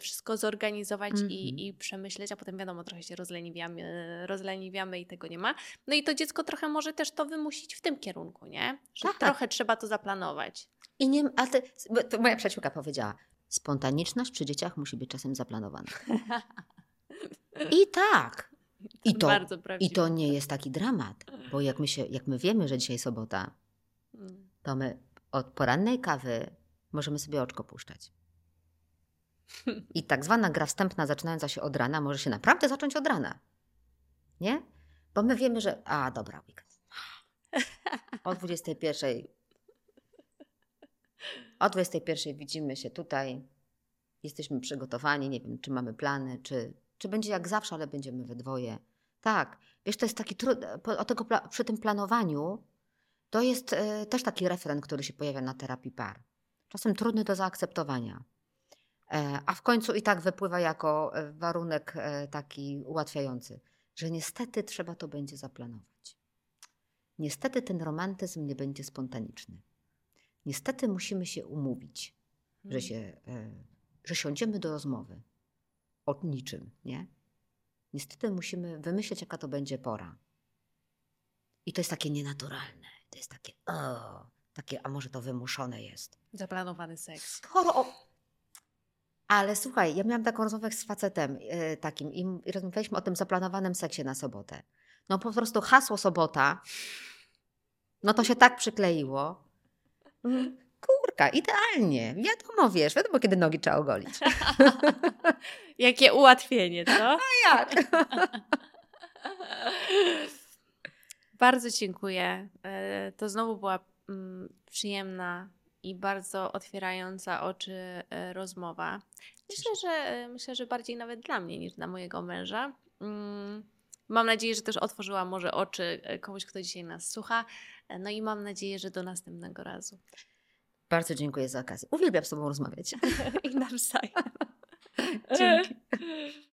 wszystko zorganizować mm -hmm. i, mhm. i, przemyśleć, a potem wiadomo, trochę się rozleniwiamy, rozleniwiamy i tego nie ma. No i to dziecko trochę może też to wymusić w tym kierunku, nie? Że tak. trochę trzeba to zaplanować. I nie, a ty, to moja przyjaciółka powiedziała, spontaniczność przy dzieciach musi być czasem zaplanowana. I tak. I to, Bardzo I to nie jest taki dramat, bo jak my, się, jak my wiemy, że dzisiaj sobota, Mm. to my od porannej kawy możemy sobie oczko puszczać. I tak zwana gra wstępna zaczynająca się od rana może się naprawdę zacząć od rana. Nie? Bo my wiemy, że a dobra, weekend. O 21. O 21 widzimy się tutaj. Jesteśmy przygotowani, nie wiem, czy mamy plany, czy, czy będzie jak zawsze, ale będziemy we dwoje. Tak, wiesz, to jest taki trud, o tego, przy tym planowaniu to jest e, też taki refren, który się pojawia na terapii par. Czasem trudny do zaakceptowania. E, a w końcu i tak wypływa jako e, warunek e, taki ułatwiający, że niestety trzeba to będzie zaplanować. Niestety ten romantyzm nie będzie spontaniczny. Niestety musimy się umówić, że, się, e, że siądziemy do rozmowy o niczym, nie? Niestety musimy wymyśleć, jaka to będzie pora. I to jest takie nienaturalne. To jest takie, o, takie, a może to wymuszone jest. Zaplanowany seks. Skoro o... Ale słuchaj, ja miałam taką rozmowę z facetem e, takim i, rozmawialiśmy o tym zaplanowanym seksie na sobotę. No po prostu hasło sobota, no to się tak przykleiło. Kurka, idealnie. Wiadomo, wiesz, wiadomo, kiedy nogi trzeba ogolić. Jakie ułatwienie, co? Jak? Bardzo dziękuję. E, To znowu była mm, przyjemna i bardzo otwierająca oczy e, rozmowa. Myślę, że e, myślę, że bardziej nawet dla mnie niż dla mojego męża. Mm, Mam nadzieję, że też otworzyła może oczy e, komuś, kto dzisiaj nas słucha. No i mam nadzieję, że do następnego razu. Bardzo dziękuję za okazję. Uwielbiam z Tobą rozmawiać. I nawzajem. Dzięki.